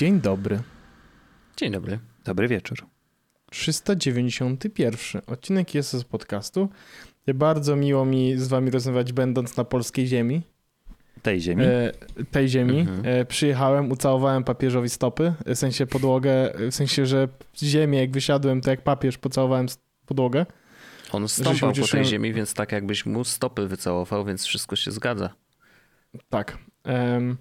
Dzień dobry. Dzień dobry. Dobry wieczór. 391 odcinek jest z podcastu. Bardzo miło mi z wami rozmawiać, będąc na polskiej ziemi. Tej ziemi? E, tej ziemi. Mhm. E, przyjechałem, ucałowałem papieżowi stopy, w sensie podłogę, w sensie, że ziemię jak wysiadłem, to jak papież pocałowałem podłogę. On stąpał po tej ziemi, więc tak jakbyś mu stopy wycałował, więc wszystko się zgadza. Tak. Em,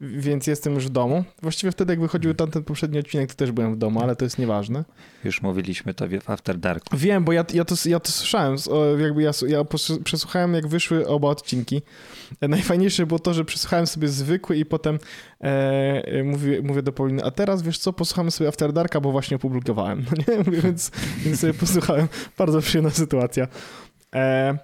więc jestem już w domu. Właściwie wtedy, jak wychodził tamten poprzedni odcinek, to też byłem w domu, ale to jest nieważne. Już mówiliśmy to w After Dark. Wiem, bo ja, ja, to, ja to słyszałem. Jakby ja, ja przesłuchałem, jak wyszły oba odcinki. E, Najfajniejsze było to, że przesłuchałem sobie zwykły i potem e, e, mówię, mówię do Pauliny, a teraz wiesz co, posłuchamy sobie After Darka, bo właśnie opublikowałem. No nie? Mówię, Więc, więc sobie posłuchałem. Bardzo przyjemna sytuacja. E,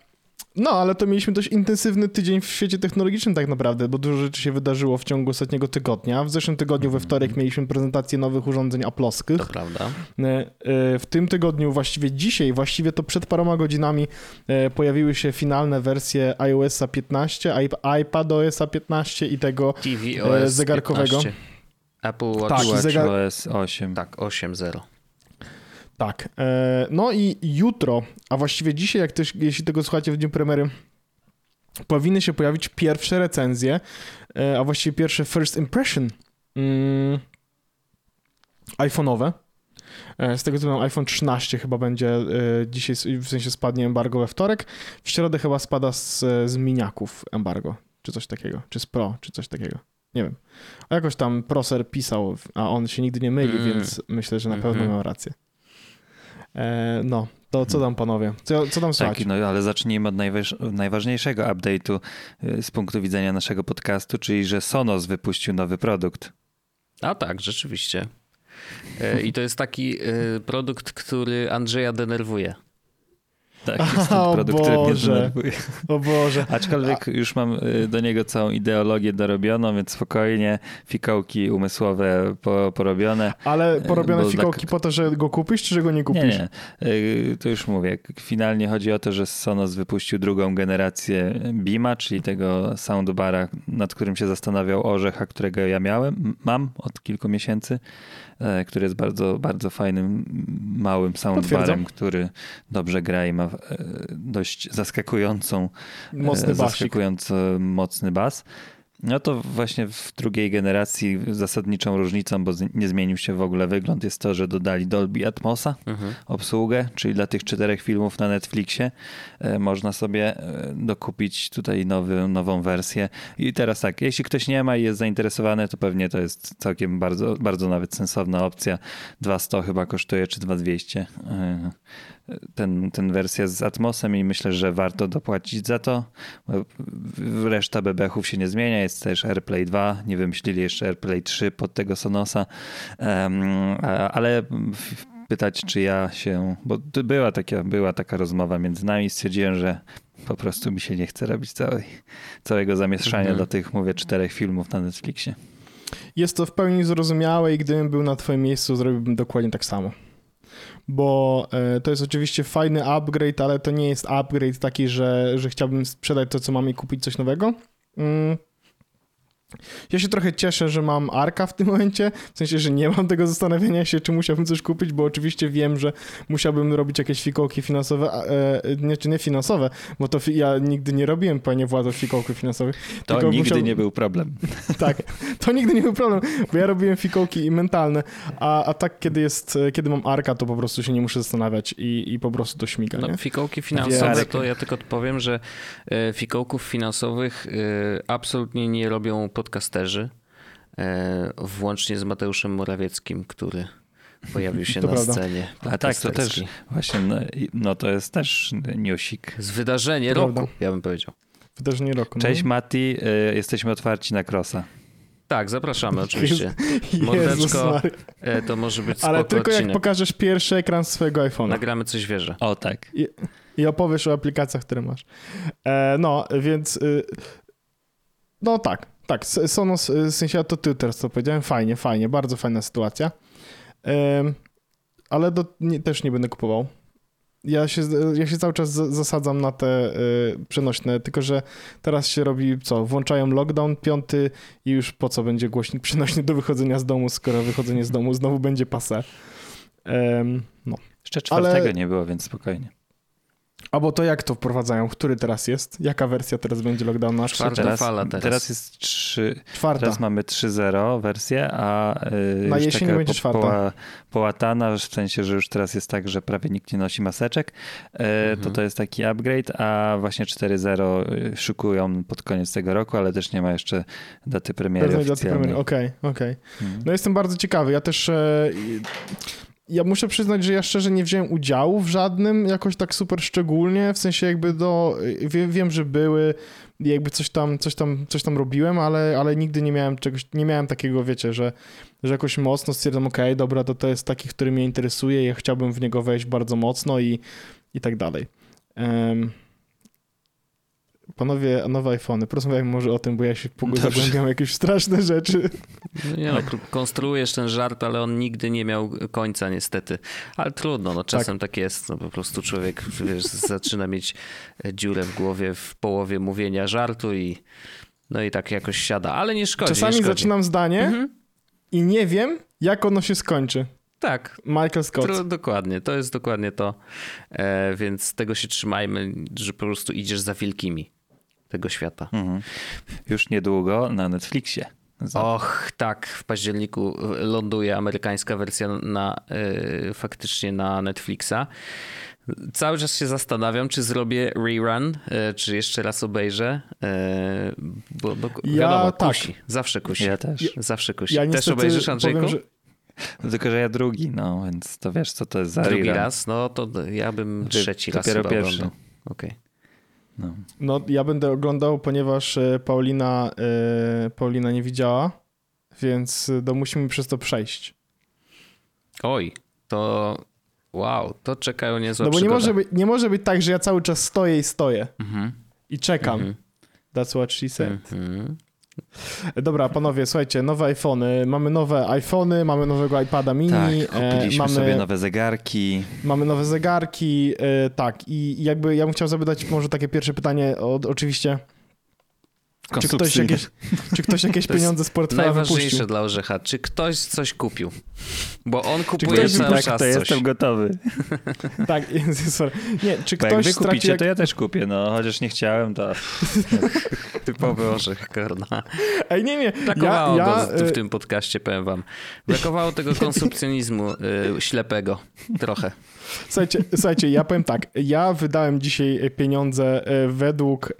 no, ale to mieliśmy dość intensywny tydzień w świecie technologicznym tak naprawdę, bo dużo rzeczy się wydarzyło w ciągu ostatniego tygodnia. W zeszłym tygodniu we wtorek mieliśmy prezentację nowych urządzeń Apple'owskich. To prawda. E, e, W tym tygodniu, właściwie dzisiaj, właściwie to przed paroma godzinami e, pojawiły się finalne wersje iOS 15, iP- iPadOS 15 i tego TVOS zegarkowego. 15. Apple Watch. Tak, Watch zegar- OS 8. Tak, 8.0. Tak. E, No i jutro, a właściwie dzisiaj, jak też, jeśli tego słuchacie w dniu premiery, powinny się pojawić pierwsze recenzje, e, a właściwie pierwsze first impression mm, iPhone'owe. E, Z tego co wiem, iPhone 13 chyba będzie dzisiaj, w sensie spadnie embargo we wtorek. W środę chyba spada z, z miniaków embargo, czy coś takiego, czy z Pro, czy coś takiego. Nie wiem. A jakoś tam Proser pisał, a on się nigdy nie myli, Mm. więc myślę, że na pewno Mhm. miał rację. E, no, to co tam panowie? Co, co tam słychać? Tak, no ale zacznijmy od najważ- najważniejszego update'u y, z punktu widzenia naszego podcastu, czyli że Sonos wypuścił nowy produkt. A tak, rzeczywiście. E, I to jest taki e, produkt, który Andrzeja denerwuje. Tak, jest ten O produkt, który mnie Boże. denerwuje. O Boże. Aczkolwiek już mam y, do niego całą ideologię dorobioną, więc spokojnie, fikołki umysłowe po, porobione. Ale porobione Bo fikołki tak- po to, że go kupisz, czy że go nie kupisz? Nie, nie. Y, To już mówię. Finalnie chodzi o to, że Sonos wypuścił drugą generację Bima, czyli tego soundbara, nad którym się zastanawiał Orzech, a którego ja miałem, mam od kilku miesięcy, który jest bardzo, bardzo fajnym, małym soundbarem, który dobrze gra i ma e, dość zaskakującą Mocny e, basik. zaskakująco mocny bas. No to właśnie w drugiej generacji zasadniczą różnicą, bo nie zmienił się w ogóle wygląd, jest to, że dodali Dolby Atmosa, Mhm. obsługę, czyli dla tych czterech filmów na Netflixie e, można sobie e, dokupić tutaj nowy, nową wersję. I teraz tak, jeśli ktoś nie ma i jest zainteresowany, to pewnie to jest całkiem bardzo, bardzo nawet sensowna opcja. 200 chyba kosztuje, czy 2200 e, ten, ten wersja z Atmosem i myślę, że warto dopłacić za to. Reszta bebechów się nie zmienia, jest też AirPlay 2, nie wymyślili jeszcze AirPlay 3 pod tego Sonosa, ale pytać, czy ja się, bo była taka, była taka rozmowa między nami, stwierdziłem, że po prostu mi się nie chce robić całej, całego zamieszania Mhm. do tych, mówię, czterech filmów na Netflixie. Jest to w pełni zrozumiałe i gdybym był na twoim miejscu, zrobiłbym dokładnie tak samo. Bo e, to jest oczywiście fajny upgrade, ale to nie jest upgrade taki, że, że chciałbym sprzedać to, co mam i kupić coś nowego. Mm. Ja się trochę cieszę, że mam Arka w tym momencie, w sensie, że nie mam tego zastanawiania się, czy musiałbym coś kupić, bo oczywiście wiem, że musiałbym robić jakieś fikołki finansowe, e, nie, czy nie finansowe, bo to fi- ja nigdy nie robiłem, panie Władzo, fikołków finansowych. To nigdy musiał- nie był problem. tak, to nigdy nie był problem, bo ja robiłem fikołki i mentalne, a, a tak kiedy jest, kiedy mam arka, to po prostu się nie muszę zastanawiać i, i po prostu to śmiga, nie? No, fikołki finansowe, to ja tylko odpowiem, że e, fikołków finansowych e, absolutnie nie robią podcasterzy, e, włącznie z Mateuszem Morawieckim, który pojawił się To na prawda. scenie A tak, to też właśnie, no, no to jest też newsik. Z wydarzenie To roku, prawda. ja bym powiedział. Wydarzenie roku. no. Cześć Mati, y, jesteśmy otwarci na Crossa. Tak, zapraszamy oczywiście. Mordeczko. E, to może być Ale tylko jak odcinek. pokażesz pierwszy ekran swojego iPhone'a Nagramy coś wieże. O tak. i, i opowiesz o aplikacjach, które masz. E, no, więc y, no tak, tak, Sonos, w sensie ja to ty teraz to powiedziałem, fajnie, fajnie, bardzo fajna sytuacja. Ale do, nie, też nie będę kupował. ja się, ja się cały czas zasadzam na te y, przenośne, tylko że teraz się robi co? Włączają lockdown piąty i już po co będzie głośnik przenośny do wychodzenia z domu, skoro wychodzenie z domu znowu będzie pase. Um, no. Jeszcze czwartego Ale... nie było, więc spokojnie. Albo to jak to wprowadzają? Który teraz jest? Jaka wersja teraz będzie lockdowna? Czwarta teraz, fala teraz. Teraz jest 3. Czwarta. Teraz mamy 3.0 wersję, a yy, na jesieni będzie po, czwarta. Poła, połatana, w sensie, że już teraz jest tak, że prawie nikt nie nosi maseczek. Yy, mhm. To to jest taki upgrade, a właśnie 4.0 y, szukują pod koniec tego roku, ale też nie ma jeszcze daty premiery oficjalnej. Okej, okej. Okay, okay. mhm. No jestem bardzo ciekawy. Ja też... Yy, ja muszę przyznać, że ja szczerze nie wziąłem udziału w żadnym jakoś tak super szczególnie, w sensie jakby do, wie, wiem, że były, jakby coś tam, coś tam, coś tam robiłem, ale, ale nigdy nie miałem czegoś, nie miałem takiego, wiecie, że, że jakoś mocno stwierdzam, ok, dobra, to to jest taki, który mnie interesuje, ja chciałbym w niego wejść bardzo mocno i, i tak dalej. Um, Panowie, nowe iPhony, porozmawiajmy może o tym, bo ja się zagłębiam jakieś straszne rzeczy. No nie no, konstruujesz ten żart, ale on nigdy nie miał końca niestety. Ale trudno, no czasem tak, tak jest. No, po prostu człowiek wiesz, zaczyna mieć dziurę w głowie w połowie mówienia żartu i no i tak jakoś siada, ale nie szkodzi. Czasami nie szkodzi. zaczynam zdanie mhm. i nie wiem, jak ono się skończy. Tak. Michael Scott. Tro, dokładnie, to jest dokładnie to. E, więc tego się trzymajmy, że po prostu idziesz za wielkimi tego świata. Mhm. Już niedługo na Netflixie. Och, tak, w październiku ląduje amerykańska wersja na, yy, faktycznie na Netflixa. Cały czas się zastanawiam, czy zrobię rerun, yy, czy jeszcze raz obejrzę, yy, bo, bo ja, wiadomo, tak. kusi. Zawsze kusi. Ja też. Zawsze kusi. Ja też obejrzysz, Andrzejku? Powiem, że... No tylko, że ja drugi, no więc to wiesz, co to jest za Drugi rerun. raz? No to ja bym trzeci raz Dopiero pierwszy. Okej. Okay. No. no, ja będę oglądał, ponieważ e, Paulina, e, Paulina nie widziała, więc no, musimy przez to przejść. Oj, to wow, to czekają niezłe No bo nie może, być, nie może być tak, że ja cały czas stoję i stoję mhm. i czekam. Mhm. That's what she said. Mhm. Dobra, panowie, słuchajcie, nowe iPhony. Mamy nowe iPhony, mamy nowego iPada mini. Tak, kupiliśmy mamy, sobie nowe zegarki. Mamy nowe zegarki, e, tak. I jakby ja bym chciał zapytać może takie pierwsze pytanie, od, oczywiście czy ktoś jakieś, czy ktoś jakieś pieniądze z portfela Najważniejsze wypuścił? dla Orzecha. Czy ktoś coś kupił? Bo on kupuje cały tak, czas to coś. jestem gotowy. tak, sorry. Nie, czy Bo ktoś jak wy kupicie, jak... to ja też kupię. No, chociaż nie chciałem, to... Typowy Orzech, korna. Ej, nie, nie. Brakowało ja, ja... w y- tym podcaście, powiem wam. Brakowało tego konsumpcjonizmu y, ślepego. Trochę. Słuchajcie, słuchajcie, ja powiem tak. Ja wydałem dzisiaj pieniądze e, według,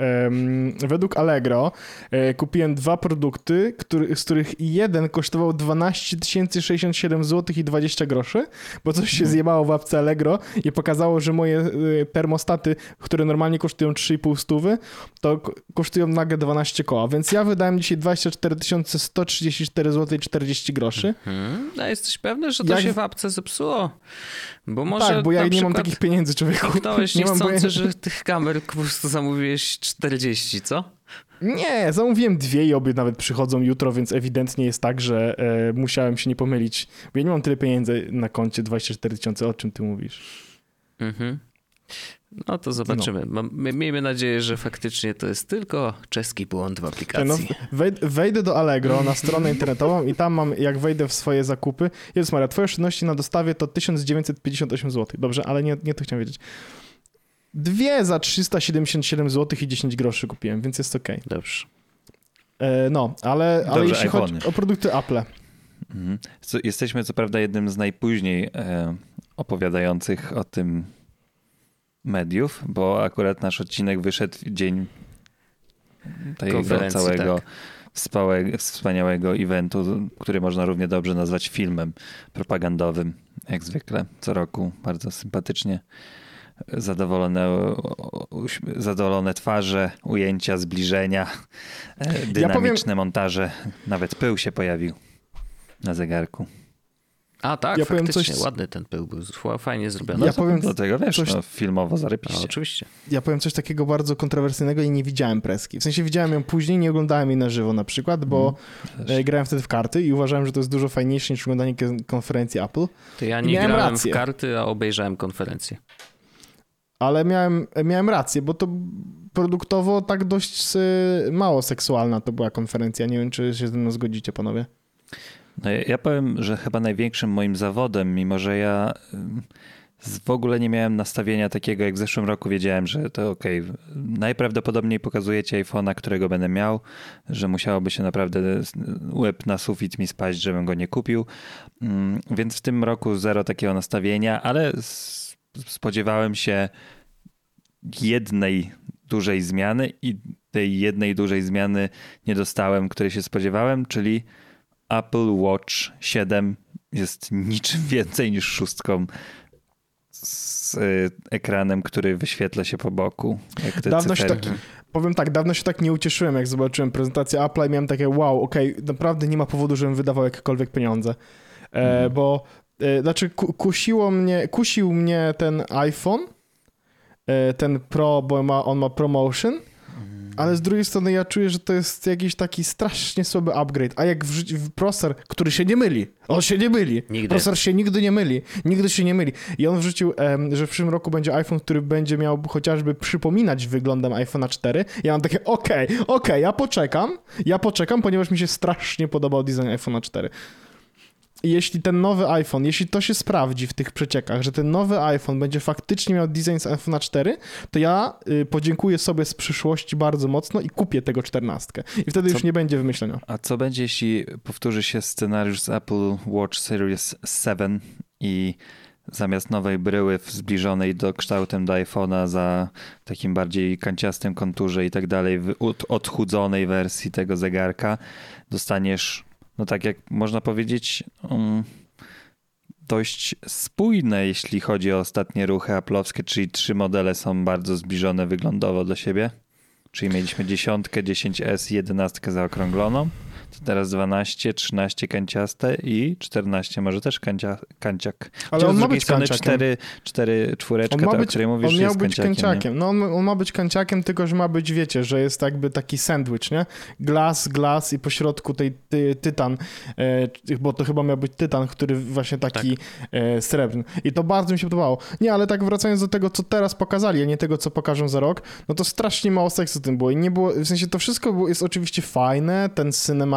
według Allegro. E, kupiłem dwa produkty, który, z których jeden kosztował 12 067 zł i 20 groszy, bo coś się zjebało w apce Allegro i pokazało, że moje e, termostaty, które normalnie kosztują 3,5 stówy, to kosztują nagle 12 koła. Więc ja wydałem dzisiaj 24 134 zł i 40 groszy. Hmm, a jesteś pewny, że to Jak... się w apce zepsuło? Bo może tak, bo ja nie mam takich pieniędzy, człowieku. Kliknąłeś nie chcący, że tych kamer po prostu zamówiłeś 40, co? Nie, zamówiłem dwie i obie nawet przychodzą jutro, więc ewidentnie jest tak, że e, musiałem się nie pomylić. Bo ja nie mam tyle pieniędzy na koncie 24 tysiące, o czym ty mówisz? Mhm. No to zobaczymy. No. Miejmy nadzieję, że faktycznie to jest tylko czeski błąd w aplikacji. No, wejdę do Allegro na stronę internetową i tam mam, jak wejdę w swoje zakupy, Jezus Maria, twoje oszczędności na dostawie to 1958 zł. Dobrze, ale nie, nie to chciałem wiedzieć. Dwie za 377 zł i 10 groszy kupiłem, więc jest ok. Dobrze. E, no, ale, ale jeśli chodzi o produkty Apple. Mhm. Jesteśmy co prawda jednym z najpóźniej e, opowiadających o tym mediów, bo akurat nasz odcinek wyszedł w dzień tego całego tak. wspaniałego, wspaniałego eventu, który można równie dobrze nazwać filmem propagandowym, jak zwykle co roku. Bardzo sympatycznie zadowolone, zadowolone twarze, ujęcia, zbliżenia, dynamiczne ja powiem... montaże. Nawet pył się pojawił na zegarku. A tak, ja powiem coś... ładny ten pył był, fajnie zrobiony. Ja powiem do tego, wiesz, coś... no, filmowo zarypiście. No, oczywiście. Ja powiem coś takiego bardzo kontrowersyjnego i nie widziałem preski. W sensie widziałem ją później, nie oglądałem jej na żywo na przykład, bo mm, grałem wtedy w karty i uważałem, że to jest dużo fajniejsze niż oglądanie konferencji Apple. To ja nie grałem rację. w karty, a obejrzałem konferencję. Ale miałem, miałem rację, bo to produktowo tak dość y, mało seksualna to była konferencja. Nie wiem, czy się ze mną zgodzicie, panowie. No ja, ja powiem, że chyba największym moim zawodem, mimo że ja w ogóle nie miałem nastawienia takiego jak w zeszłym roku. Wiedziałem, że to ok, najprawdopodobniej pokazujecie iPhone'a, którego będę miał, że musiałoby się naprawdę łeb na sufit mi spaść, żebym go nie kupił. Mm, więc w tym roku zero takiego nastawienia, ale spodziewałem się jednej dużej zmiany i tej jednej dużej zmiany nie dostałem, której się spodziewałem, czyli Apple Watch 7 jest niczym więcej niż szóstką z y, ekranem, który wyświetla się po boku. Dawno się tak, powiem tak, dawno się tak nie ucieszyłem, jak zobaczyłem prezentację Apple i miałem takie wow, okej, okay, naprawdę nie ma powodu, żebym wydawał jakiekolwiek pieniądze. E, mhm. Bo e, znaczy kusiło mnie, kusił mnie ten iPhone, e, ten Pro, bo ma, on ma ProMotion ale z drugiej strony ja czuję, że to jest jakiś taki strasznie słaby upgrade. A jak wrzucić w procesor, który się nie myli, on się nie myli. Nigdy. Procesor się nigdy nie myli, nigdy się nie myli. I on wrzucił, że w przyszłym roku będzie iPhone, który będzie miał chociażby przypominać wyglądem iPhone'a 4. Ja mam takie, okej, okay, okej, okay, ja poczekam, ja poczekam, ponieważ mi się strasznie podobał design iPhone'a 4 jeśli ten nowy iPhone, jeśli to się sprawdzi w tych przeciekach, że ten nowy iPhone będzie faktycznie miał design z iPhone'a 4, to ja y, podziękuję sobie z przyszłości bardzo mocno i kupię tego 14. I wtedy co, już nie będzie wymyślenia. A co będzie, jeśli powtórzy się scenariusz z Apple Watch Series 7 i zamiast nowej bryły zbliżonej do kształtem do iPhone'a za takim bardziej kanciastym konturze i tak dalej, w odchudzonej wersji tego zegarka dostaniesz no tak jak można powiedzieć, um, dość spójne, jeśli chodzi o ostatnie ruchy aplowskie, czyli trzy modele są bardzo zbliżone wyglądowo do siebie. Czyli mieliśmy dziesiątkę, 10S, jedenastkę zaokrągloną teraz 12, 13 kanciaste i 14 może też kancia, kanciak. Ale on ma być kanciakiem. 4, 4 czwóreczka, on ma być, o której mówisz, on miał być kanciakiem. kanciakiem. No on, on, ma być kanciakiem, tylko że ma być, wiecie, że jest jakby taki sandwich, nie? Glas, glas i pośrodku tej ty, tytan, e, bo to chyba miał być tytan, który właśnie taki tak. e, srebrny. I to bardzo mi się podobało. Nie, ale tak wracając do tego, co teraz pokazali, a nie tego, co pokażą za rok, no to strasznie mało seksu w tym było i nie było, w sensie to wszystko było, jest oczywiście fajne, ten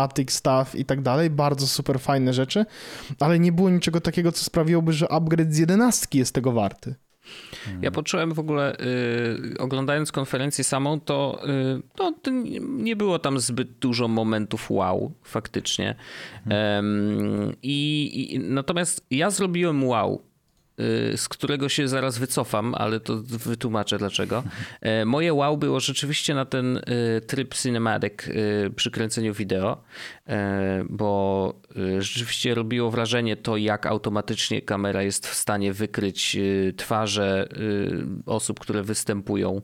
cinematic stuff i tak dalej, bardzo super fajne rzeczy, ale nie było niczego takiego, co sprawiłoby, że upgrade z jedenastki jest tego warty. Ja poczułem w ogóle, y, oglądając konferencję samą, to, y, to, nie było tam zbyt dużo momentów wow, faktycznie. Hmm. i, I, natomiast ja zrobiłem wow z którego się zaraz wycofam, ale to wytłumaczę dlaczego. E, moje wow było rzeczywiście na ten y, tryb cinematic y, przy kręceniu wideo, e, bo rzeczywiście robiło wrażenie to, jak automatycznie kamera jest w stanie wykryć twarze osób, które występują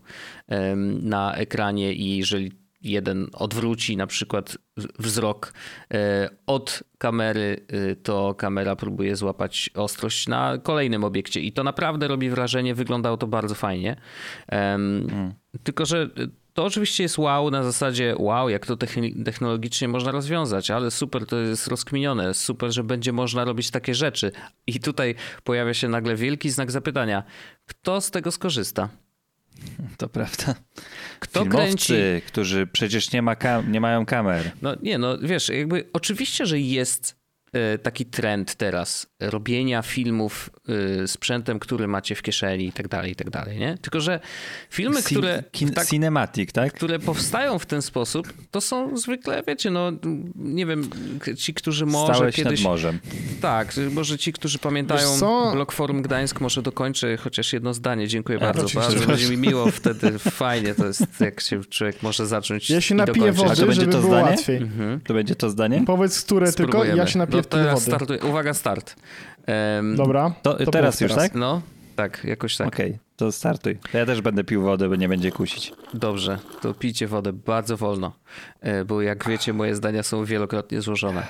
na ekranie i jeżeli jeden odwróci na przykład wzrok e, od kamery, e, to kamera próbuje złapać ostrość na kolejnym obiekcie i to naprawdę robi wrażenie, wyglądało to bardzo fajnie. Mm. Tylko, że to oczywiście jest wow na zasadzie wow, jak to technologicznie można rozwiązać, ale super to jest rozkminione, super, że będzie można robić takie rzeczy. I tutaj pojawia się nagle wielki znak zapytania, kto z tego skorzysta? To prawda. Kto Filmowcy, kręci? którzy przecież nie, ma nie mają kamer. No nie, no wiesz, jakby oczywiście, że jest taki trend teraz robienia filmów e, sprzętem, który macie w kieszeni i tak dalej, i tak dalej, nie? Tylko, że filmy, które... Kin, tak, cinematic, tak? Które powstają w ten sposób, to są zwykle, wiecie, no nie wiem, ci, którzy może Stałeś kiedyś... nad morzem. Tak, może ci, którzy pamiętają Blok Forum Gdańsk, może dokończę chociaż jedno zdanie. Dziękuję A, bardzo. Bardzo będzie mi miło wtedy. Fajnie to jest, jak się człowiek może zacząć Ja się napiję wody, to będzie to zdanie? łatwiej. Mhm. To będzie to zdanie? Powiedz, które Spróbujemy. tylko, ja się napiję no teraz startuj. Uwaga, start. Um, Dobra. To, to teraz już, teraz. tak? No, tak, jakoś tak. Okej, okay, to startuj. Ja też będę pił wodę, bo nie będzie kusić. Dobrze, to pijcie wodę bardzo wolno, e, bo jak wiecie, moje zdania są wielokrotnie złożone.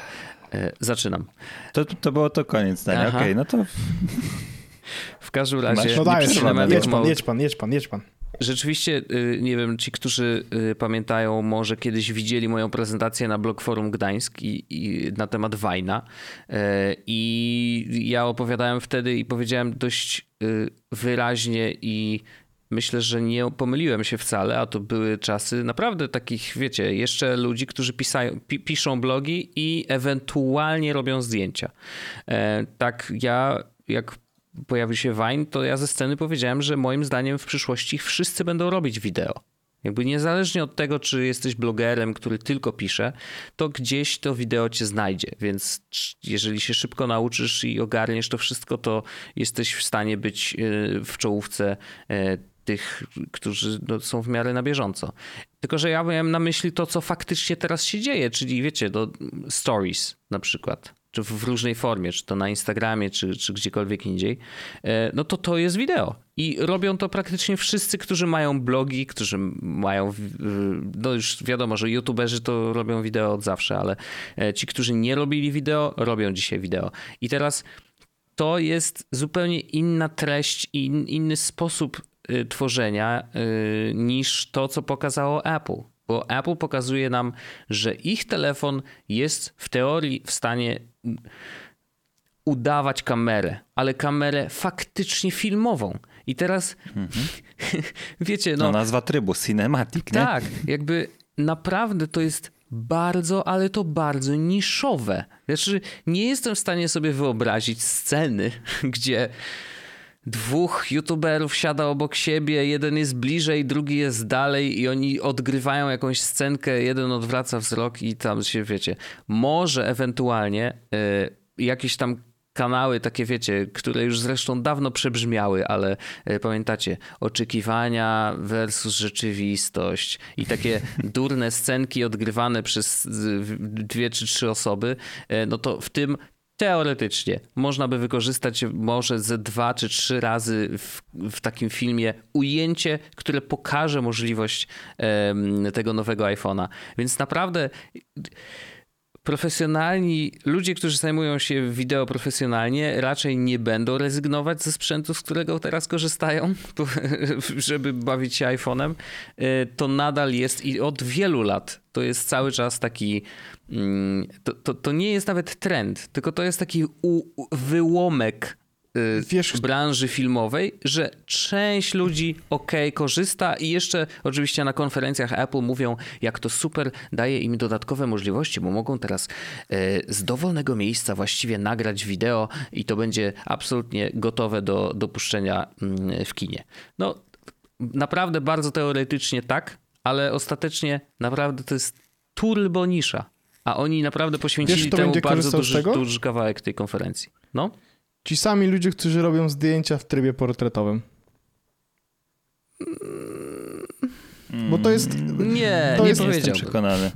E, zaczynam. To, to było to koniec zdania, okej, okay, no to... W każdym razie... No pan, jedź pan, jedź pan, jedź pan, jedź pan. Rzeczywiście, y, nie wiem, ci, którzy y, pamiętają, może kiedyś widzieli moją prezentację na Blog Forum Gdańsk i, i na temat Wajna. Y, I ja opowiadałem wtedy i powiedziałem dość wyraźnie i myślę, że nie pomyliłem się wcale, a to były czasy naprawdę takich, wiecie, jeszcze ludzi, którzy pisają, pi, piszą blogi i ewentualnie robią zdjęcia. E, tak ja, jak pojawił się Vine, to ja ze sceny powiedziałem, że moim zdaniem w przyszłości wszyscy będą robić wideo. Jakby niezależnie od tego, czy jesteś blogerem, który tylko pisze, to gdzieś to wideo cię znajdzie. Więc jeżeli się szybko nauczysz i ogarniesz to wszystko, to jesteś w stanie być y, w czołówce y, tych, którzy no, są w miarę na bieżąco. Tylko, że ja miałem na myśli to, co faktycznie teraz się dzieje, czyli wiecie, do stories na przykład czy w różnej formie, czy to na Instagramie, czy, czy gdziekolwiek indziej, e, no to to jest wideo. I robią to praktycznie wszyscy, którzy mają blogi, którzy mają, no już wiadomo, że youtuberzy to robią wideo od zawsze, ale e, ci, którzy nie robili wideo, robią dzisiaj wideo. I teraz to jest zupełnie inna treść i inny sposób y, tworzenia y, niż to, co pokazało Apple bo Apple pokazuje nam, że ich telefon jest w teorii w stanie udawać kamerę, ale kamerę faktycznie filmową. I teraz mhm. wiecie, no, no. nazwa trybu Cinematic, nie? Tak, jakby naprawdę to jest bardzo, ale to bardzo niszowe. Znaczy, nie jestem w stanie sobie wyobrazić sceny, gdzie dwóch youtuberów siada obok siebie, jeden jest bliżej, drugi jest dalej i oni odgrywają jakąś scenkę, jeden odwraca wzrok i tam się, wiecie, może ewentualnie y, jakieś tam kanały takie, wiecie, które już zresztą dawno przebrzmiały, ale y, pamiętacie, oczekiwania versus rzeczywistość i takie durne scenki odgrywane przez dwie czy trzy osoby, y, no to w tym teoretycznie można by wykorzystać może ze dwa czy trzy razy w, w takim filmie ujęcie, które pokaże możliwość um, tego nowego iPhone'a. Więc naprawdę profesjonalni ludzie, którzy zajmują się wideo profesjonalnie, raczej nie będą rezygnować ze sprzętu, z którego teraz korzystają, żeby bawić się iPhone'em. E, to nadal jest i od wielu lat to jest cały czas taki. Mm, to, to, to nie jest nawet trend, tylko to jest taki u, wyłomek Y, Wiesz, branży filmowej, że część ludzi ok, korzysta i jeszcze oczywiście na konferencjach Apple mówią, jak to super daje im dodatkowe możliwości, bo mogą teraz y, z dowolnego miejsca właściwie nagrać wideo i to będzie absolutnie gotowe do dopuszczenia mm, w kinie. No, naprawdę bardzo teoretycznie tak, ale ostatecznie naprawdę to jest turbo nisza. A oni naprawdę poświęcili Wiesz, temu bardzo duży, duży kawałek tej konferencji. No. Ci sami ludzie, którzy robią zdjęcia w trybie portretowym. Bo to jest. Nie, to nie jest, powiedziałbym. przekonany.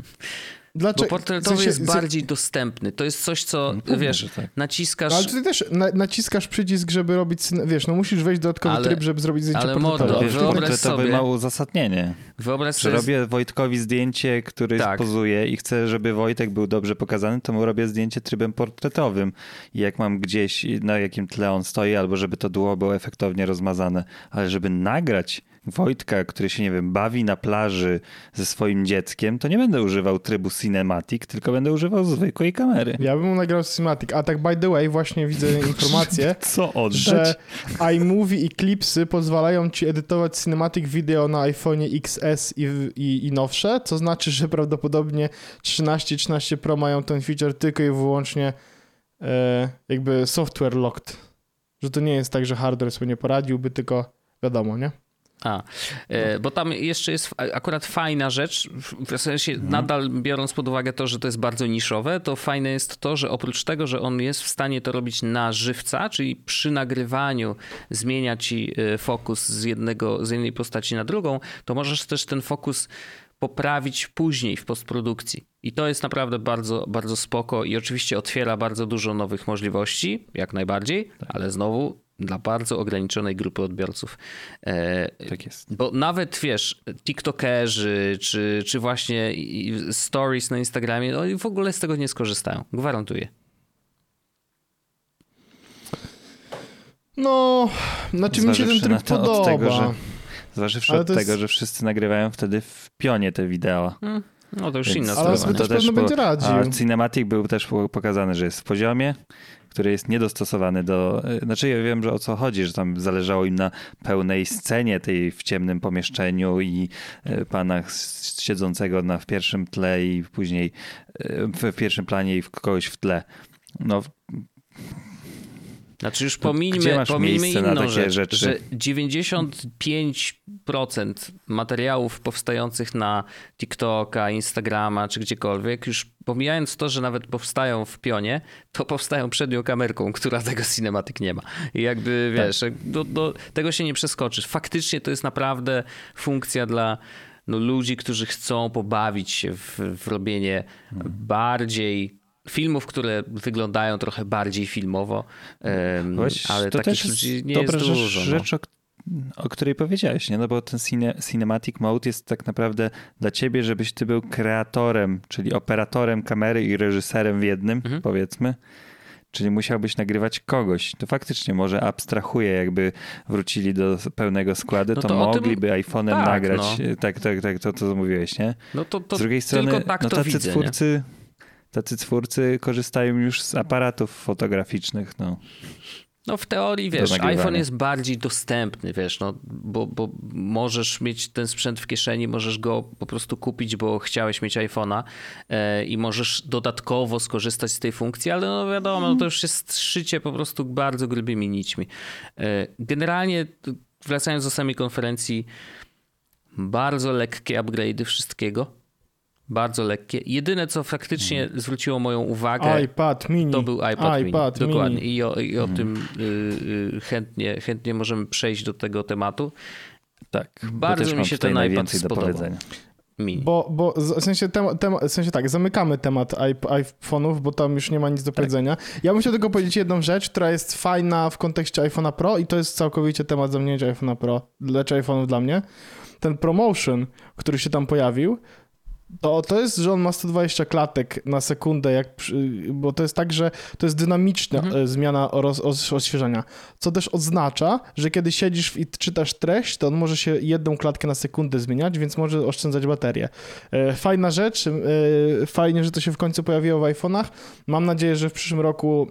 Dlaczego? Bo portretowy w sensie, jest bardziej dostępny. To jest coś, co, no, wiesz, tak. naciskasz... No, ale ty też na, naciskasz przycisk, żeby robić, wiesz, no musisz wejść dodatkowy ale, tryb, żeby zrobić zdjęcie ale portretowe. Ale mordo, portretowy sobie, ma uzasadnienie. Wyobraź sobie... Że robię Wojtkowi zdjęcie, który tak. pozuje i chcę, żeby Wojtek był dobrze pokazany, to mu robię zdjęcie trybem portretowym. I jak mam gdzieś, na jakim tle on stoi, albo żeby to dło było efektownie rozmazane. Ale żeby nagrać Wojtka, który się, nie wiem, bawi na plaży ze swoim dzieckiem, to nie będę używał trybu cinematic, tylko będę używał zwykłej kamery. Ja bym nagrał cinematic. A tak by the way, właśnie widzę informację, Co oddać? że iMovie i Clipsy pozwalają ci edytować cinematic video na iPhone XS i, i, i nowsze, co znaczy, że prawdopodobnie 13 13 Pro mają ten feature tylko i wyłącznie e, jakby software locked. Że to nie jest tak, że hardware sobie nie poradziłby, tylko wiadomo, nie? A, e, bo tam jeszcze jest akurat fajna rzecz, w sensie mhm. nadal biorąc pod uwagę to, że to jest bardzo niszowe, to fajne jest to, że oprócz tego, że on jest w stanie to robić na żywca, czyli przy nagrywaniu zmienia ci e, fokus z, jednego, z jednej postaci na drugą, to możesz też ten fokus poprawić później w postprodukcji. I to jest naprawdę bardzo, bardzo spoko i oczywiście otwiera bardzo dużo nowych możliwości, jak najbardziej, tak. ale znowu dla bardzo ograniczonej grupy odbiorców. E, tak jest. Bo nawet wiesz, TikTokerzy czy, czy właśnie stories na Instagramie, oni w ogóle z tego nie skorzystają. Gwarantuję. No, znaczy mi się ten tryb podoba. Od tego, że, zważywszy od jest... tego, że wszyscy nagrywają wtedy w pionie te wideo. Hmm. No to już Więc- inna Ale sprawa. zbyt- nie? też pewno będzie a radził. Cinematic był też pokazany, że jest w poziomie, który jest niedostosowany do... e, Znaczy ja wiem, że o co chodzi, że tam zależało im na pełnej scenie tej w ciemnym pomieszczeniu i e, pana siedzącego na, w pierwszym tle i później e, w, w pierwszym planie i w kogoś w tle. No, Znaczy już To pomińmy, pomińmy inną rzecz, rzeczy? że 95% materiałów powstających na TikToka, Instagrama czy gdziekolwiek, już pomijając to, że nawet powstają w pionie, to powstają przednią kamerką, która tego cinematic nie ma. I jakby Tak. wiesz, do, do, tego się nie przeskoczysz. Faktycznie to jest naprawdę funkcja dla no, ludzi, którzy chcą pobawić się w, w robienie bardziej filmów, które wyglądają trochę bardziej filmowo, Właśnie, ale to takich też jest nie dobra jest rzecz, dużo. no. rzecz o, o której powiedziałeś, nie? No bo ten cine, cinematic mode jest tak naprawdę dla ciebie, żebyś ty był kreatorem, czyli operatorem kamery i reżyserem w jednym, Mhm. powiedzmy. Czyli musiałbyś nagrywać kogoś. To faktycznie może abstrahuje, jakby wrócili do pełnego składu, No to, to o tym- mogliby iPhone'em tak, nagrać. no. Tak, tak, tak, to co mówiłeś, nie? No to, to Z drugiej strony, tylko tak no to tacy widzę. Nie? Tacy twórcy korzystają już z aparatów fotograficznych, no. No w teorii, wiesz, iPhone jest bardziej dostępny, wiesz, no, bo, bo możesz mieć ten sprzęt w kieszeni, możesz go po prostu kupić, bo chciałeś mieć iPhone'a e, i możesz dodatkowo skorzystać z tej funkcji, ale no wiadomo, no to już jest szycie po prostu bardzo grubymi nićmi. E, generalnie, wracając do samej konferencji, bardzo lekkie upgrade'y wszystkiego. Bardzo lekkie. Jedyne, co faktycznie Mhm. zwróciło moją uwagę, iPad mini. to był iPad, iPad mini. Dokładnie. mini. I o, i o Mhm. tym y, y, chętnie, chętnie możemy przejść do tego tematu. Tak. Bardzo mi się ten iPad spodobał. Mini. Bo, bo w sensie, tem, tem, w sensie tak, zamykamy temat iP- iPhone'ów, bo tam już nie ma nic Tak. do powiedzenia. Ja bym chciał tylko powiedzieć jedną rzecz, która jest fajna w kontekście iPhone'a Pro i to jest całkowicie temat zamknięcia iPhone'a Pro, lecz iPhone'ów dla mnie. Ten promotion, który się tam pojawił, to, to jest, że on ma 120 klatek na sekundę, jak, bo to jest tak, że to jest dynamiczna Mhm. e, zmiana roz, odświeżania, co też oznacza, że kiedy siedzisz i czytasz treść, to on może się jedną klatkę na sekundę zmieniać, więc może oszczędzać baterię. E, Fajna rzecz, e, fajnie, że to się w końcu pojawiło w iPhone'ach. Mam nadzieję, że w przyszłym roku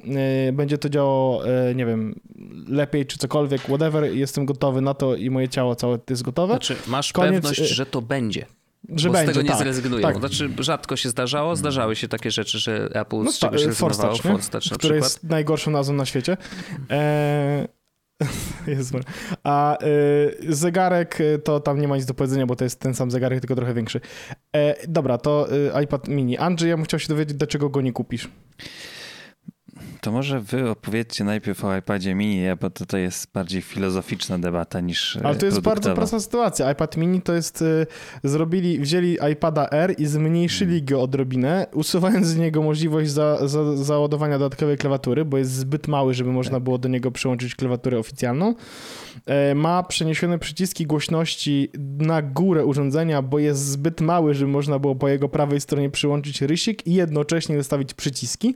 będzie to działało, nie wiem, lepiej czy cokolwiek, whatever. Jestem gotowy na to i moje ciało całe jest gotowe. Znaczy, masz Koniec, pewność, że to będzie. Że bo będzie, z tego nie tak. zrezygnują. tak. Znaczy, rzadko się zdarzało, zdarzały się takie rzeczy, że Apple No z ta- czegoś Force rezygnowało. Touch, nie? Force Touch na które jest najgorszą nazwą na świecie. Eee... Jezu. A y, zegarek y, to tam nie ma nic do powiedzenia, bo to jest ten sam zegarek, tylko trochę większy. E, dobra, to y, iPad mini. Andrzej, ja bym chciał się dowiedzieć, dlaczego go nie kupisz. To może wy opowiedzcie najpierw o iPadzie mini, bo to, to jest bardziej filozoficzna debata niż Ale to jest bardzo prosta sytuacja. iPad mini to jest, y, zrobili, wzięli iPada R i zmniejszyli go odrobinę, usuwając z niego możliwość za, za, załadowania dodatkowej klawiatury, bo jest zbyt mały, żeby można było do niego przyłączyć klawiaturę oficjalną. E, Ma przeniesione przyciski głośności na górę urządzenia, bo jest zbyt mały, żeby można było po jego prawej stronie przyłączyć rysik i jednocześnie wystawić przyciski.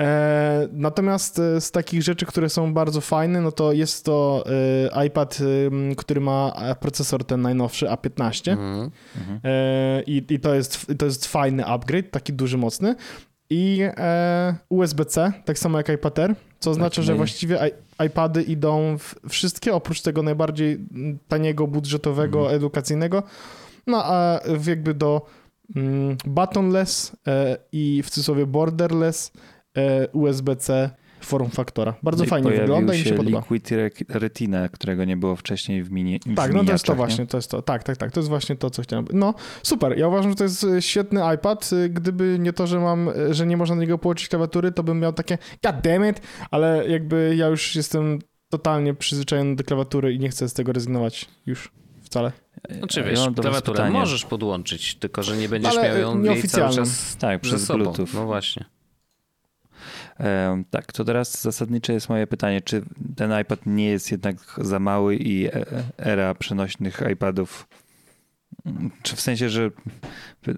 E, natomiast e, z takich rzeczy, które są bardzo fajne, no to jest to e, iPad, który ma procesor ten najnowszy A15 Mhm. Mhm. i, i to, jest, to jest fajny upgrade, taki duży, mocny. I USB-C, tak samo jak iPad Air, co oznacza, że właściwie iPady idą wszystkie, oprócz tego najbardziej taniego, budżetowego, Mhm. edukacyjnego, no a jakby do buttonless i w cudzysłowie borderless USB-C form faktora. Bardzo No i fajnie wygląda i mi się podoba. Liquid Re- Retina, którego nie było wcześniej w mini w Tak, no to jest to miniaczach, nie? właśnie, to jest to. Tak, tak, tak, to jest właśnie to, co chciałem. No, super. Ja uważam, że to jest e, świetny iPad. E, Gdyby nie to, że mam, e, że nie można do niego połączyć klawiatury, to bym miał takie god damn it, ale jakby ja już jestem totalnie przyzwyczajony do klawiatury i nie chcę z tego rezygnować już wcale. Znaczy, Ja wiesz, was klawiaturę pytanie. możesz podłączyć, tylko że nie będziesz Ale, miał ją e, cały czas Tak, ze przez sobą. Bluetooth. No właśnie. Tak, to teraz zasadnicze jest moje pytanie, czy ten iPad nie jest jednak za mały i e- era przenośnych iPadów, mm, czy w sensie, że,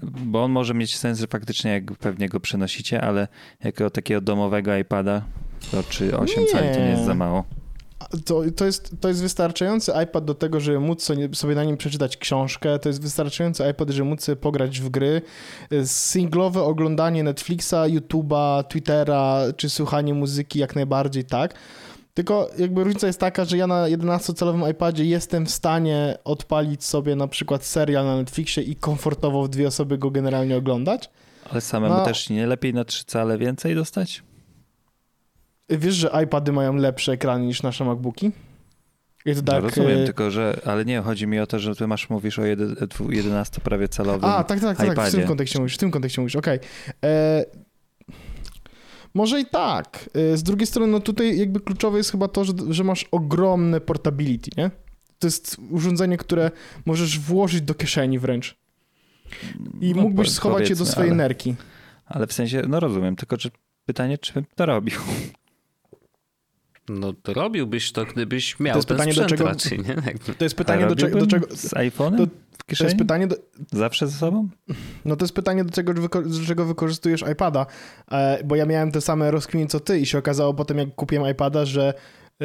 bo on może mieć sens, że faktycznie jak pewnie go przenosicie, ale jako takiego domowego iPada, to czy 8 Nie. cali to nie jest za mało? To, to, jest, to jest wystarczający iPad do tego, żeby móc sobie na nim przeczytać książkę, to jest wystarczający iPad, żeby móc pograć w gry. Singlowe oglądanie Netflixa, YouTube'a, Twittera, czy słuchanie muzyki jak najbardziej tak. Tylko jakby różnica jest taka, że ja na 11-calowym iPadzie jestem w stanie odpalić sobie na przykład serial na Netflixie i komfortowo w dwie osoby go generalnie oglądać. Ale samemu no, też nie lepiej na 3 cale więcej dostać? Wiesz, że iPady mają lepsze ekrany niż nasze MacBooki? Jest no tak, rozumiem, y, tylko że, ale nie, chodzi mi o to, że ty masz, mówisz o 11 prawie calowym A, tak, tak, tak, tak, w tym kontekście mówisz, w tym kontekście mówisz, okej. Okay. E, może i tak. E, z drugiej strony, no tutaj jakby kluczowe jest chyba to, że, że masz ogromne portability, nie? To jest urządzenie, które możesz włożyć do kieszeni wręcz. I no, mógłbyś schować je do swojej ale, nerki. Ale w sensie, no rozumiem, tylko czy pytanie, czy bym to robił? No to robiłbyś to, gdybyś miał to jest pytanie, do czego, raczej, nie? To jest pytanie, do, czego, do czego... Z iPhone'em w kieszeni? To jest pytanie do... Zawsze ze sobą? No to jest pytanie, do czego, do czego wykorzystujesz iPada, e, bo ja miałem te same rozkminy co ty i się okazało potem, jak kupiłem iPada, że e,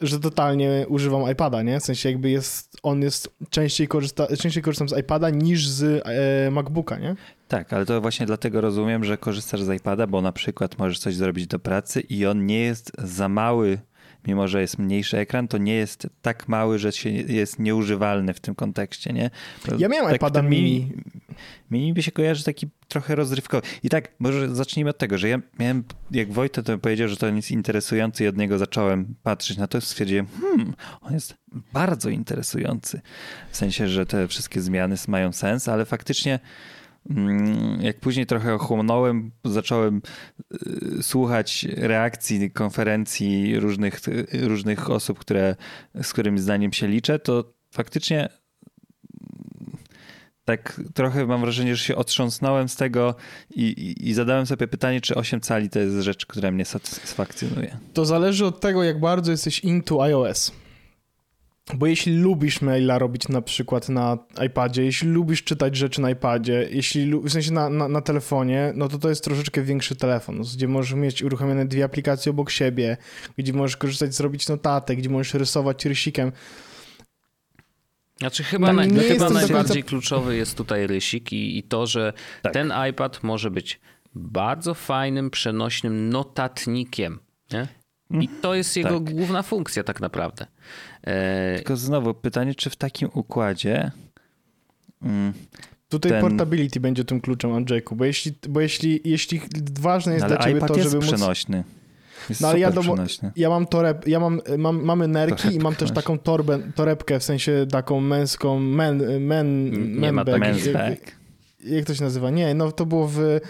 że totalnie używam iPada, nie? W sensie jakby jest, on jest, częściej, korzysta, częściej korzystam z iPada niż z e, MacBooka, nie? Tak, ale to właśnie dlatego rozumiem, że korzystasz z iPada, bo na przykład możesz coś zrobić do pracy i on nie jest za mały, mimo że jest mniejszy ekran, to nie jest tak mały, że się jest nieużywalny w tym kontekście, nie? To ja miałem tak iPada mini. Mini by się kojarzy taki trochę rozrywkowy. I tak, może zacznijmy od tego, że ja miałem, jak Wojtek to powiedział, że to jest interesujący i od niego zacząłem patrzeć na to, stwierdziłem, hmm, on jest bardzo interesujący. W sensie, że te wszystkie zmiany mają sens, ale faktycznie jak później trochę ochłonąłem, zacząłem y, słuchać reakcji konferencji różnych, różnych osób, które, z którymi zdaniem się liczę, to faktycznie mm, tak trochę mam wrażenie, że się otrząsnąłem z tego i, i, i, zadałem sobie pytanie, czy 8 cali to jest rzecz, która mnie satysfakcjonuje. To zależy od tego, jak bardzo jesteś into iOS. Bo jeśli lubisz maila robić na przykład na iPadzie, jeśli lubisz czytać rzeczy na iPadzie, jeśli w sensie na, na, na, telefonie, no to to jest troszeczkę większy telefon, gdzie możesz mieć uruchomione dwie aplikacje obok siebie, gdzie możesz korzystać, zrobić notatek, gdzie możesz rysować rysikiem. Znaczy chyba, na, chyba najbardziej końca... kluczowy jest tutaj rysik i, i to, że tak. ten iPad może być bardzo fajnym, przenośnym notatnikiem. Nie? I to jest jego tak. główna funkcja tak naprawdę. E... Tylko znowu pytanie, czy w takim układzie. Mm, Tutaj ten... portability będzie tym kluczem, Andrzejku, bo jeśli, bo jeśli, jeśli ważne jest no, dla ciebie iPad to, jest żeby przenośny. móc... Jest no ale ja, do, ja mam toreb, ja mam, mam mamy nerki Torebkę i mam też taką torbę, torebkę, w sensie taką męską, men, men, Nie ma tak jak, jak to się nazywa? Nie, no to było w...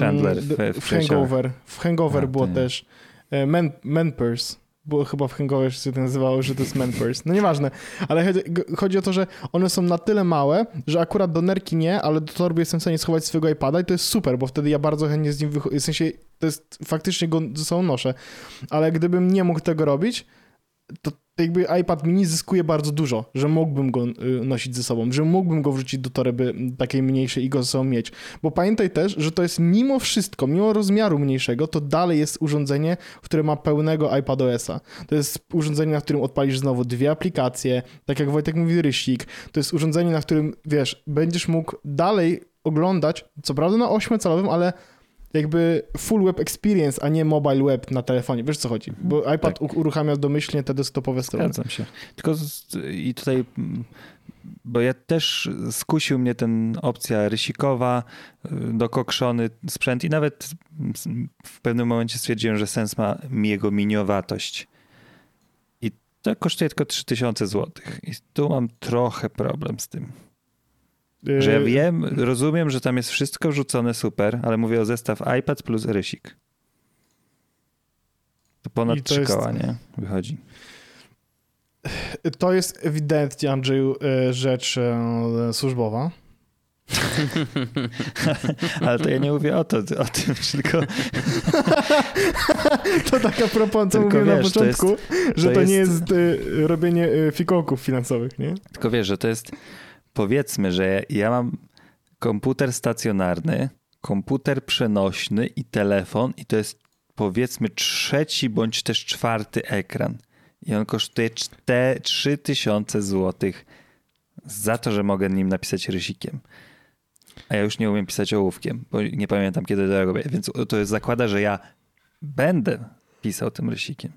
Chandler w, w, w Hangover. W Hangover A, było też. E, men, men Purse. Było chyba w Hangover się to nazywało, że to jest men purse. No nieważne, ale chodzi o to, że one są na tyle małe, że akurat do nerki nie, ale do torby jestem w stanie schować swojego iPada i to jest super, bo wtedy ja bardzo chętnie z nim wychodzę. W sensie to jest faktycznie go ze sobą noszę. Ale gdybym nie mógł tego robić, to jakby iPad mini zyskuje bardzo dużo, że mógłbym go y, nosić ze sobą, że mógłbym go wrzucić do torby takiej mniejszej i go ze sobą mieć. Bo pamiętaj też, że to jest mimo wszystko, mimo rozmiaru mniejszego, to dalej jest urządzenie, które ma pełnego iPadOS-a. To jest urządzenie, na którym odpalisz znowu dwie aplikacje, tak jak Wojtek mówi, rysik. To jest urządzenie, na którym, wiesz, będziesz mógł dalej oglądać, co prawda na 8-calowym, ale jakby full web experience, a nie mobile web na telefonie. Wiesz co chodzi? Bo mhm. iPad tak. uruchamia domyślnie te desktopowe strony. Zgadzam się. Tylko z, i tutaj, bo ja też skusił mnie ten opcja rysikowa, y, dokokszony sprzęt i nawet w pewnym momencie stwierdziłem, że sens ma jego miniowatość. I to kosztuje tylko 3000 zł. I tu mam trochę problem z tym. Że ja wiem, rozumiem, że tam jest wszystko wrzucone super, ale mówię o zestaw iPad plus rysik. To ponad trzy jest... koła, nie? Wychodzi. To jest ewidentnie, Andrzeju, y, rzecz y, służbowa. Ale to ja nie mówię o, to, o tym, tylko... to taka propos, co mówiłem na początku, to jest, że to, to jest... nie jest robienie fikołków finansowych, nie? Tylko wiesz, że to jest powiedzmy, że ja mam komputer stacjonarny, komputer przenośny i telefon i to jest powiedzmy trzeci bądź też czwarty ekran. I on kosztuje 3000 zł za to, że mogę nim napisać rysikiem. A ja już nie umiem pisać ołówkiem, bo nie pamiętam kiedy to robię. Więc to jest zakłada, że ja będę pisał tym rysikiem.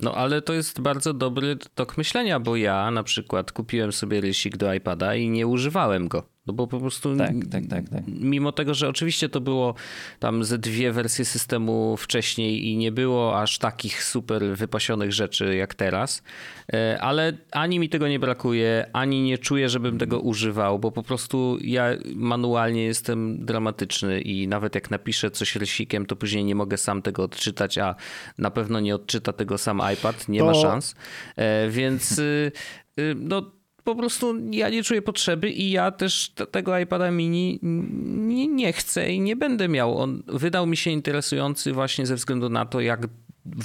No ale to jest bardzo dobry tok myślenia, bo ja na przykład kupiłem sobie rysik do iPada i nie używałem go. No bo po prostu tak, tak, tak, tak. mimo tego, że oczywiście to było tam ze dwie wersje systemu wcześniej i nie było aż takich super wypasionych rzeczy jak teraz, e, ale ani mi tego nie brakuje, ani nie czuję, żebym tego używał, bo po prostu ja manualnie jestem dramatyczny i nawet jak napiszę coś rysikiem, to później nie mogę sam tego odczytać, a na pewno nie odczyta tego sam iPad, nie to... ma szans. E, więc y, y, no po prostu ja nie czuję potrzeby i ja też tego iPada mini nie, nie chcę i nie będę miał. On wydał mi się interesujący właśnie ze względu na to, jak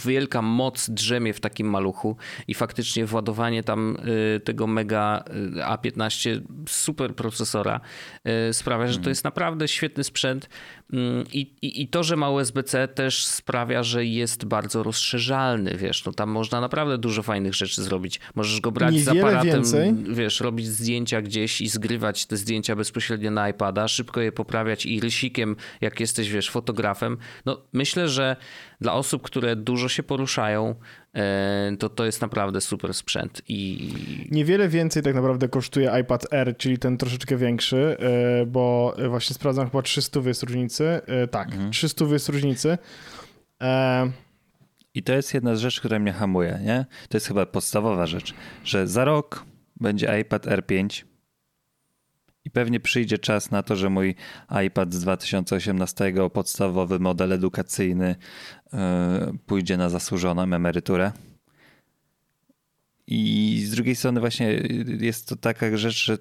wielka moc drzemie w takim maluchu i faktycznie władowanie tam y, tego mega y, A15 super procesora y, sprawia, że to jest naprawdę świetny sprzęt i, i, i to, że ma USB-C też sprawia, że jest bardzo rozszerzalny, wiesz, no tam można naprawdę dużo fajnych rzeczy zrobić. Możesz go brać Niewiele z aparatem, więcej. wiesz, robić zdjęcia gdzieś i zgrywać te zdjęcia bezpośrednio na iPada, szybko je poprawiać i rysikiem, jak jesteś, wiesz, fotografem. No myślę, że dla osób, które dużo się poruszają, to to jest naprawdę super sprzęt. I... Niewiele więcej tak naprawdę kosztuje iPad Air, czyli ten troszeczkę większy, e, bo właśnie sprawdzam chyba 300 jest różnicy. E, tak, mhm. 300 jest różnicy. I to jest jedna z rzeczy, która mnie hamuje, nie? To jest chyba podstawowa rzecz, że za rok będzie iPad R5 i pewnie przyjdzie czas na to, że mój iPad z 2018, podstawowy model edukacyjny, yy, pójdzie na zasłużoną emeryturę. I z drugiej strony, właśnie jest to taka rzecz, że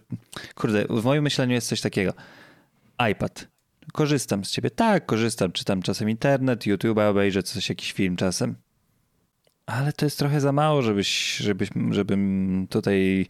kurde, w moim myśleniu jest coś takiego. iPad. Korzystam z ciebie. Tak, korzystam. Czytam czasem internet, YouTube, obejrzę coś, jakiś film czasem. Ale to jest trochę za mało, żebyś, żebyś, żebym tutaj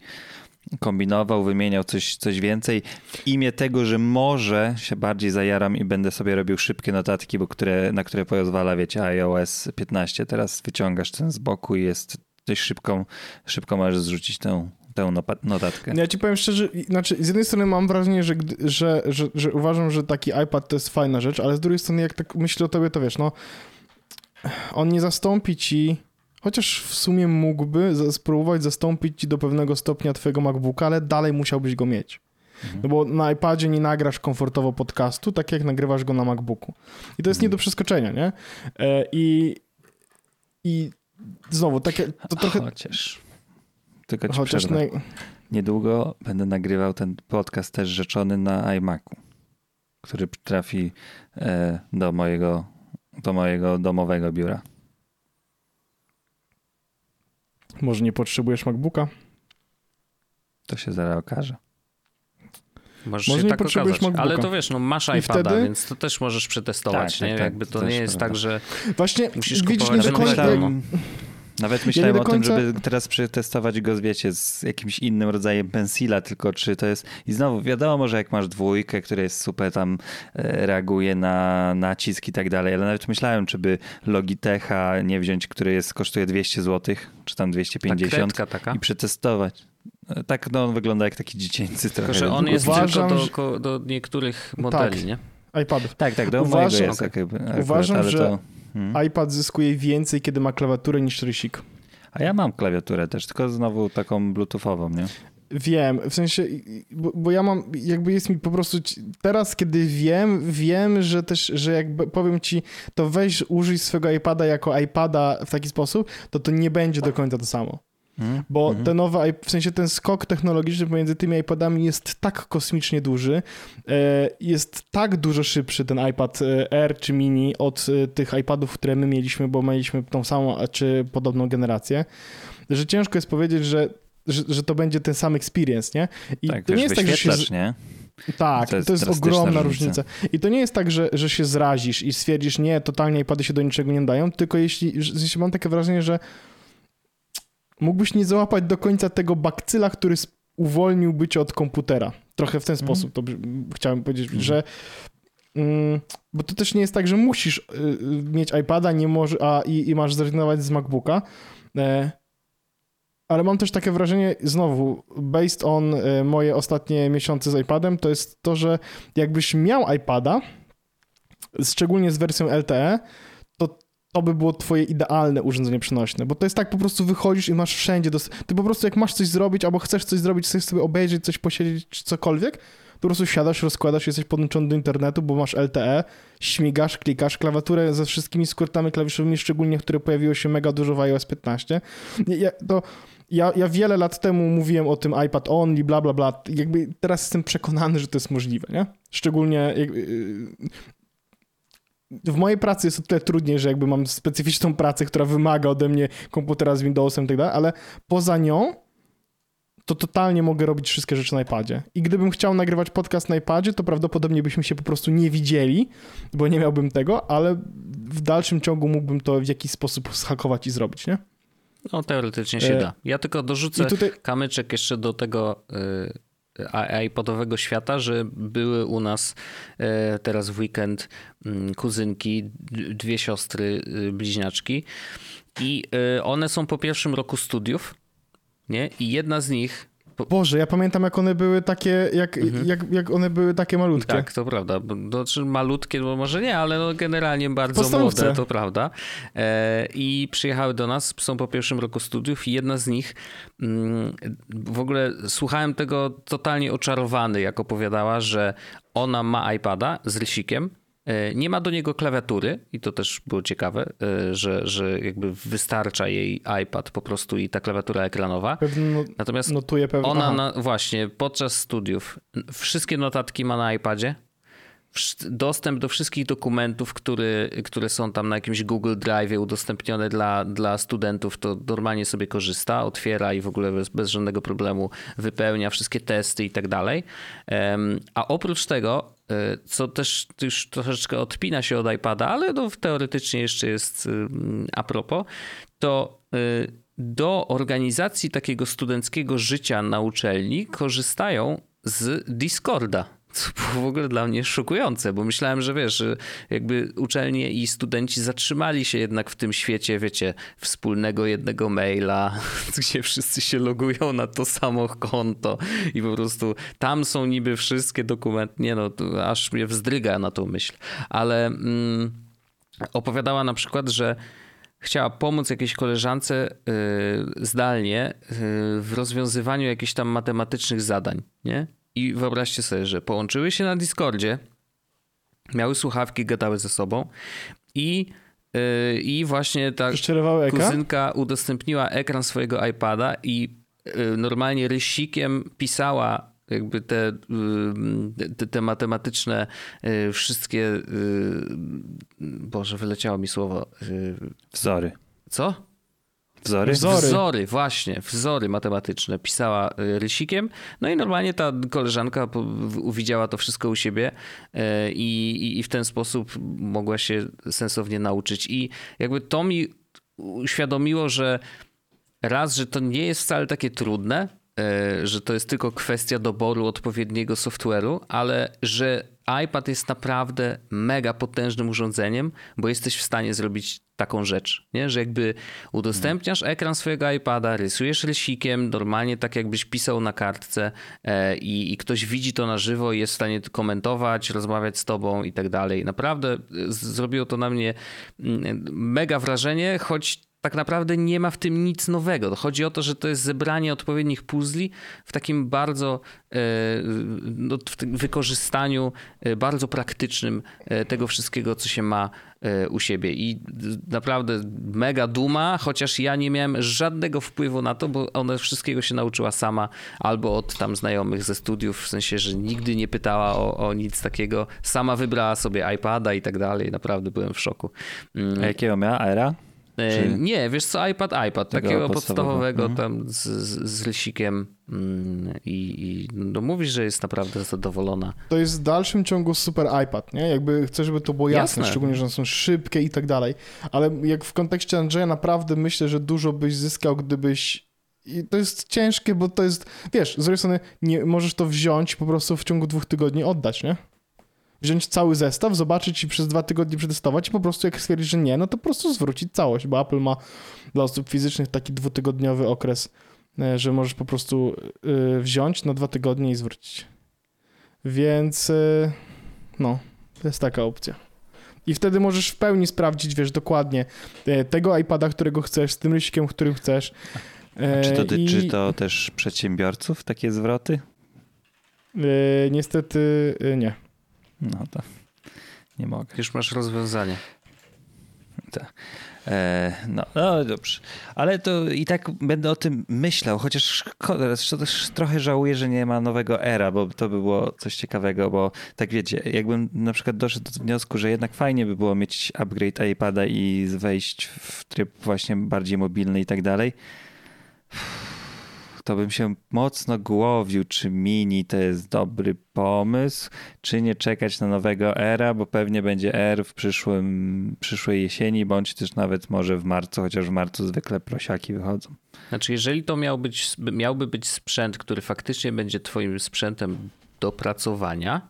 kombinował, wymieniał coś, coś więcej w imię tego, że może się bardziej zajaram i będę sobie robił szybkie notatki, bo które, na które pozwala, wiecie, iOS 15. Teraz wyciągasz ten z boku i jest dość szybką, szybko możesz zrzucić tę, tę notatkę. Ja ci powiem szczerze, znaczy z jednej strony mam wrażenie, że, że, że, że uważam, że taki iPad to jest fajna rzecz, ale z drugiej strony jak tak myślę o tobie, to wiesz, no on nie zastąpi ci Chociaż w sumie mógłby spróbować zastąpić ci do pewnego stopnia twojego MacBooka, ale dalej musiałbyś go mieć. Mhm. No bo na iPadzie nie nagrasz komfortowo podcastu, tak jak nagrywasz go na MacBooku. I to jest mhm. nie do przeskoczenia, nie? E, I, i znowu, takie, to trochę... Chociaż, tylko ci Chociaż na... Niedługo będę nagrywał ten podcast też rzeczony na iMacu, który trafi e, do mojego, do mojego domowego biura. Może nie potrzebujesz MacBooka? To się zaraz okaże. Możesz Może się tak okazać. MacBooka. Ale to wiesz, no masz iPada, wtedy... więc to też możesz przetestować. Tak, nie? Tak, tak, Jakby to, to nie jest tak, że Właśnie, musisz widzisz, kupować nie do końca, nawet myślałem ja o końca... tym, żeby teraz przetestować go, wiecie, z jakimś innym rodzajem pensila, tylko czy to jest... I znowu, wiadomo, że jak masz dwójkę, która jest super, tam e, reaguje na nacisk i tak dalej, ale nawet myślałem, czy by Logitecha nie wziąć, który jest, kosztuje 200 zł, czy tam 250 Ta taka? i przetestować. E, tak, no on wygląda jak taki dziecięcy Tylko, trochę. że on jest Uważam, tylko do, do niektórych modeli, tak. nie? iPadów. Tak, tak, do uważam, mojego jest. Okay. Akurat, uważam, że to... Hmm. iPad zyskuje więcej, kiedy ma klawiaturę niż rysik. A ja mam klawiaturę też, tylko znowu taką bluetoothową, nie? Wiem, w sensie, bo, bo, ja mam, jakby jest mi po prostu, teraz kiedy wiem, wiem, że też, że jakby powiem ci, to weź użyj swojego iPada jako iPada w taki sposób, to to nie będzie do końca to samo. Mhm. Bo mm -hmm. te nowe, w sensie ten skok technologiczny pomiędzy tymi iPadami jest tak kosmicznie duży, e, jest tak dużo szybszy ten iPad e, Air czy Mini od e, tych iPadów, które my mieliśmy, bo mieliśmy tą samą czy podobną generację, że ciężko jest powiedzieć, że, że, że to będzie ten sam experience, nie? I tak, to nie jest tak, że się... nie? Tak, to jest, to jest ogromna różnica. różnica. I to nie jest tak, że, że się zrazisz i stwierdzisz, nie, totalnie iPady się do niczego nie dają, tylko jeśli, jeśli mam takie wrażenie, że mógłbyś nie załapać do końca tego bakcyla, który uwolniłby cię od komputera. Trochę w ten mm. sposób to chciałem powiedzieć, mm. że mm, bo to też nie jest tak, że musisz y, y, mieć iPada nie może, a, i, i masz zrezygnować z MacBooka, E, ale mam też takie wrażenie, znowu, based on e, moje ostatnie miesiące z iPadem, to jest to, że jakbyś miał iPada, szczególnie z wersją LTE, to by było twoje idealne urządzenie przenośne, bo to jest tak, po prostu wychodzisz i masz wszędzie, ty po prostu jak masz coś zrobić, albo chcesz coś zrobić, chcesz sobie obejrzeć, coś posiedzieć, czy cokolwiek, po prostu siadasz, rozkładasz, jesteś podłączony do internetu, bo masz LTE, śmigasz, klikasz, klawiaturę ze wszystkimi skrótami klawiszowymi, szczególnie, które pojawiło się mega dużo w iOS 15. Ja, to ja, ja wiele lat temu mówiłem o tym iPad only, bla, bla, bla. Jakby teraz jestem przekonany, że to jest możliwe, nie? Szczególnie w mojej pracy jest o tyle trudniej, że jakby mam specyficzną pracę, która wymaga ode mnie komputera z Windowsem i tak dalej, ale poza nią to totalnie mogę robić wszystkie rzeczy na iPadzie. I gdybym chciał nagrywać podcast na iPadzie, to prawdopodobnie byśmy się po prostu nie widzieli, bo nie miałbym tego, ale w dalszym ciągu mógłbym to w jakiś sposób zhakować i zrobić, nie? No teoretycznie się e... da. Ja tylko dorzucę tutaj... kamyczek jeszcze do tego yy, iPodowego świata, że były u nas yy, teraz w weekend yy, kuzynki, dwie siostry y, bliźniaczki i y, one są po pierwszym roku studiów nie? I jedna z nich Boże, ja pamiętam jak one były takie, jak, mhm. jak, jak one były takie malutkie. Tak, to prawda. Znaczy malutkie, bo może nie, ale no generalnie bardzo młode, to prawda. E, I przyjechały do nas, są po pierwszym roku studiów i jedna z nich mm, w ogóle słuchałem tego totalnie oczarowany, jak opowiadała, że ona ma iPada z rysikiem nie ma do niego klawiatury i to też było ciekawe, e, że, że jakby wystarcza jej iPad po prostu i ta klawiatura ekranowa. Pewno Natomiast notuje. Ona na, właśnie podczas studiów wszystkie notatki ma na iPadzie. Dostęp do wszystkich dokumentów, który, które są tam na jakimś Google Drive udostępnione dla, dla studentów, to normalnie sobie korzysta, otwiera i w ogóle bez, bez żadnego problemu wypełnia wszystkie testy i tak dalej. A oprócz tego E, co też już troszeczkę odpina się od iPada, ale no, teoretycznie jeszcze jest a propos, to e, do organizacji takiego studenckiego życia na uczelni korzystają z Discorda. Co było w ogóle dla mnie szokujące, bo myślałem, że wiesz, jakby uczelnie i studenci zatrzymali się jednak w tym świecie, wiecie, wspólnego jednego maila, gdzie wszyscy się logują na to samo konto i po prostu tam są niby wszystkie dokumenty. Nie no, aż mnie wzdryga na tą myśl. Ale mm, opowiadała na przykład, że chciała pomóc jakiejś koleżance yy, zdalnie yy, w rozwiązywaniu jakichś tam matematycznych zadań, nie? I wyobraźcie sobie, że połączyły się na Discordzie, miały słuchawki, gadały ze sobą i, yy, i właśnie ta kuzynka udostępniła ekran swojego iPada i yy, normalnie rysikiem pisała jakby te, yy, te, te, matematyczne y, wszystkie, y, Boże, wyleciało mi słowo. Y, Wzory. Co? Wzory? Wzory. Wzory, właśnie, wzory matematyczne pisała y, rysikiem. No i normalnie ta koleżanka uwidziała to wszystko u siebie y, i, i w ten sposób mogła się sensownie nauczyć. I jakby to mi uświadomiło, że raz, że to nie jest wcale takie trudne, y, że to jest tylko kwestia doboru odpowiedniego software'u, ale że iPad jest naprawdę mega potężnym urządzeniem, bo jesteś w stanie zrobić taką rzecz, nie? że jakby udostępniasz ekran swojego iPada, rysujesz rysikiem, normalnie tak jakbyś pisał na kartce e, i, i, ktoś widzi to na żywo i jest w stanie komentować, rozmawiać z tobą i tak dalej. Naprawdę e, zrobiło to na mnie mm, mega wrażenie, choć tak naprawdę nie ma w tym nic nowego. Chodzi o to, że to jest zebranie odpowiednich puzli w takim bardzo e, no, w wykorzystaniu e, bardzo praktycznym e, tego wszystkiego, co się ma u siebie. I naprawdę mega duma, chociaż ja nie miałem żadnego wpływu na to, bo ona wszystkiego się nauczyła sama albo od tam znajomych ze studiów, w sensie, że nigdy nie pytała o, o nic takiego. Sama wybrała sobie iPada i tak dalej. Naprawdę byłem w szoku. Mm. A jakiego miała? Era? E, Czy... Nie, wiesz co, iPad, iPad, takiego podstawowego, mhm. tam z, z rysikiem mm, i, i no mówisz, że jest naprawdę zadowolona. To jest w dalszym ciągu super iPad, nie? Jakby chcę, żeby to było jasne, jasne. szczególnie, że one są szybkie i tak dalej, ale jak w kontekście Andrzeja naprawdę myślę, że dużo byś zyskał, gdybyś i to jest ciężkie, bo to jest, wiesz, z drugiej strony nie możesz to wziąć po prostu w ciągu dwóch tygodni oddać, nie? Wziąć cały zestaw, zobaczyć i przez dwa tygodnie przetestować i po prostu jak stwierdzić, że nie, no to po prostu zwrócić całość, bo Apple ma dla osób fizycznych taki dwutygodniowy okres, e, że możesz po prostu e, wziąć na dwa tygodnie i zwrócić. Więc e, no, to jest taka opcja. I wtedy możesz w pełni sprawdzić, wiesz, dokładnie tego iPada, którego chcesz, z tym rysikiem, którym chcesz. A czy dotyczy I... to też przedsiębiorców, takie zwroty? niestety nie. No to nie mogę. Już masz rozwiązanie. Tak. E, no, no dobrze. Ale to i tak będę o tym myślał, chociaż szkoda, trochę żałuję, że nie ma nowego era, bo to by było coś ciekawego, bo tak wiecie, jakbym na przykład doszedł do wniosku, że jednak fajnie by było mieć upgrade iPada i wejść w tryb właśnie bardziej mobilny i tak dalej to bym się mocno głowił, czy mini to jest dobry pomysł, czy nie czekać na nowego era, bo pewnie będzie R w przyszłym, przyszłej jesieni, bądź też nawet może w marcu, chociaż w marcu zwykle prosiaki wychodzą. Znaczy, jeżeli to miał być, miałby być sprzęt, który faktycznie będzie twoim sprzętem do pracowania,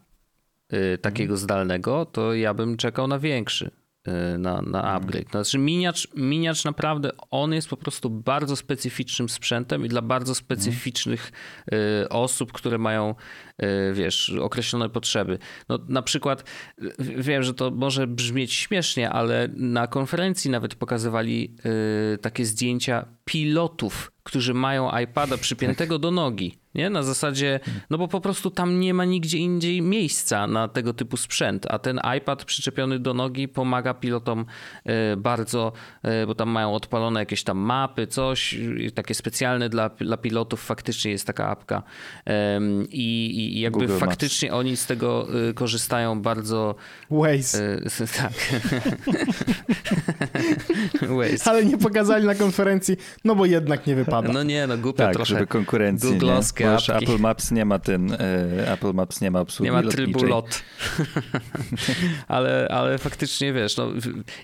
yy, takiego zdalnego, to ja bym czekał na większy. Y, na, na mhm. upgrade. Znaczy miniacz, miniacz naprawdę, on jest po prostu bardzo specyficznym sprzętem i dla bardzo specyficznych y, osób, które mają, y, wiesz, określone potrzeby. No, na przykład, wiem, że to może brzmieć śmiesznie, ale na konferencji nawet pokazywali takie zdjęcia pilotów, którzy mają iPada przypiętego do nogi. Nie? Na zasadzie, no bo po prostu tam nie ma nigdzie indziej miejsca na tego typu sprzęt, a ten iPad przyczepiony do nogi pomaga pilotom e, bardzo, e, bo tam mają odpalone jakieś tam mapy, coś takie specjalne dla, dla pilotów, faktycznie jest taka apka i, i jakby Google faktycznie Maps. oni z tego e, korzystają bardzo... Waze. Tak. Waze. Ale nie pokazali na konferencji, no bo jednak nie wypada. No nie, no głupio tak, trochę. żeby konkurencji, Googlowskie Apple Maps nie ma ten, e, Apple Maps nie ma obsługi Nie ma trybu lot. ale, ale faktycznie wiesz, no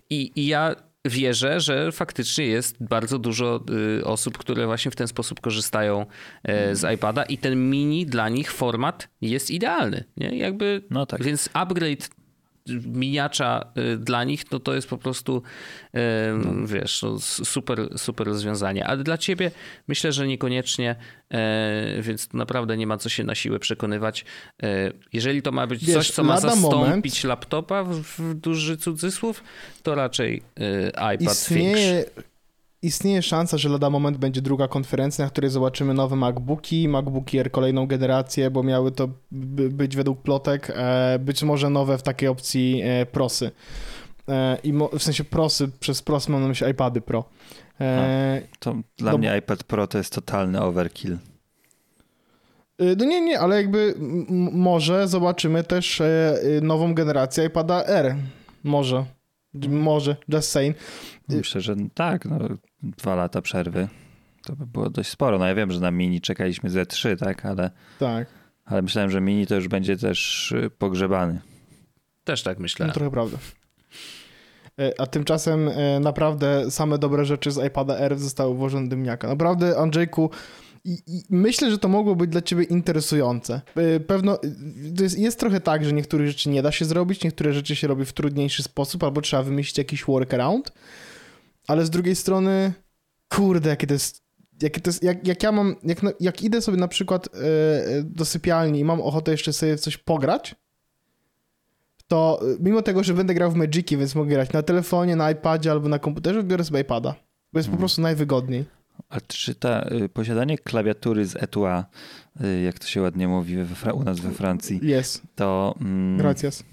i, i ja wierzę, że faktycznie jest bardzo dużo y, osób, które właśnie w ten sposób korzystają e, z iPada i ten mini dla nich format jest idealny. Nie? Jakby, no tak. Więc upgrade miniacza y, dla nich, no to jest po prostu, y, no. wiesz, no super, super rozwiązanie. Ale dla ciebie myślę, że niekoniecznie, e, więc naprawdę nie ma co się na siłę przekonywać. Jeżeli to ma być wiesz, coś, co ma zastąpić moment, laptopa w, w duży cudzysłów, to raczej iPad istnieje, większy istnieje szansa, że lada moment będzie druga konferencja, na której zobaczymy nowe MacBooki, MacBooki Air kolejną generację, bo miały to być według plotek, e, być może nowe w takiej opcji e, prosy. E, I w sensie prosy, przez pros mam na myśli iPady Pro. to dla no, mnie iPad Pro to jest totalny overkill. No nie, nie, ale jakby może zobaczymy też nową generację iPada R. Może. Może, just saying. Myślę, że tak, no, dwa lata przerwy to by było dość sporo. No ja wiem, że na mini czekaliśmy ze trzy, tak, ale, tak. ale myślałem, że mini to już będzie też y, pogrzebany. Też tak myślałem. No, trochę prawda. E, a tymczasem e, naprawdę same dobre rzeczy z iPada R zostały włożone do dymniaka. Naprawdę, Andrzejku, i, I, myślę, że to mogło być dla ciebie interesujące. E, pewno jest, jest, trochę tak, że niektóre rzeczy nie da się zrobić, niektóre rzeczy się robi w trudniejszy sposób, albo trzeba wymyślić jakiś workaround, ale z drugiej strony, kurde, jakie to jest. Jakie to jest jak, jak ja mam, jak, jak idę sobie na przykład yy, do sypialni i mam ochotę jeszcze sobie coś pograć, to mimo tego, że będę grał w Magiki, więc mogę grać na telefonie, na iPadzie albo na komputerze, biorę sobie iPada, bo jest hmm. po prostu najwygodniej. A czy ta, y, posiadanie klawiatury z etui, y, jak to się ładnie mówi we, u nas we Francji, jest. to... Mm, Gracias.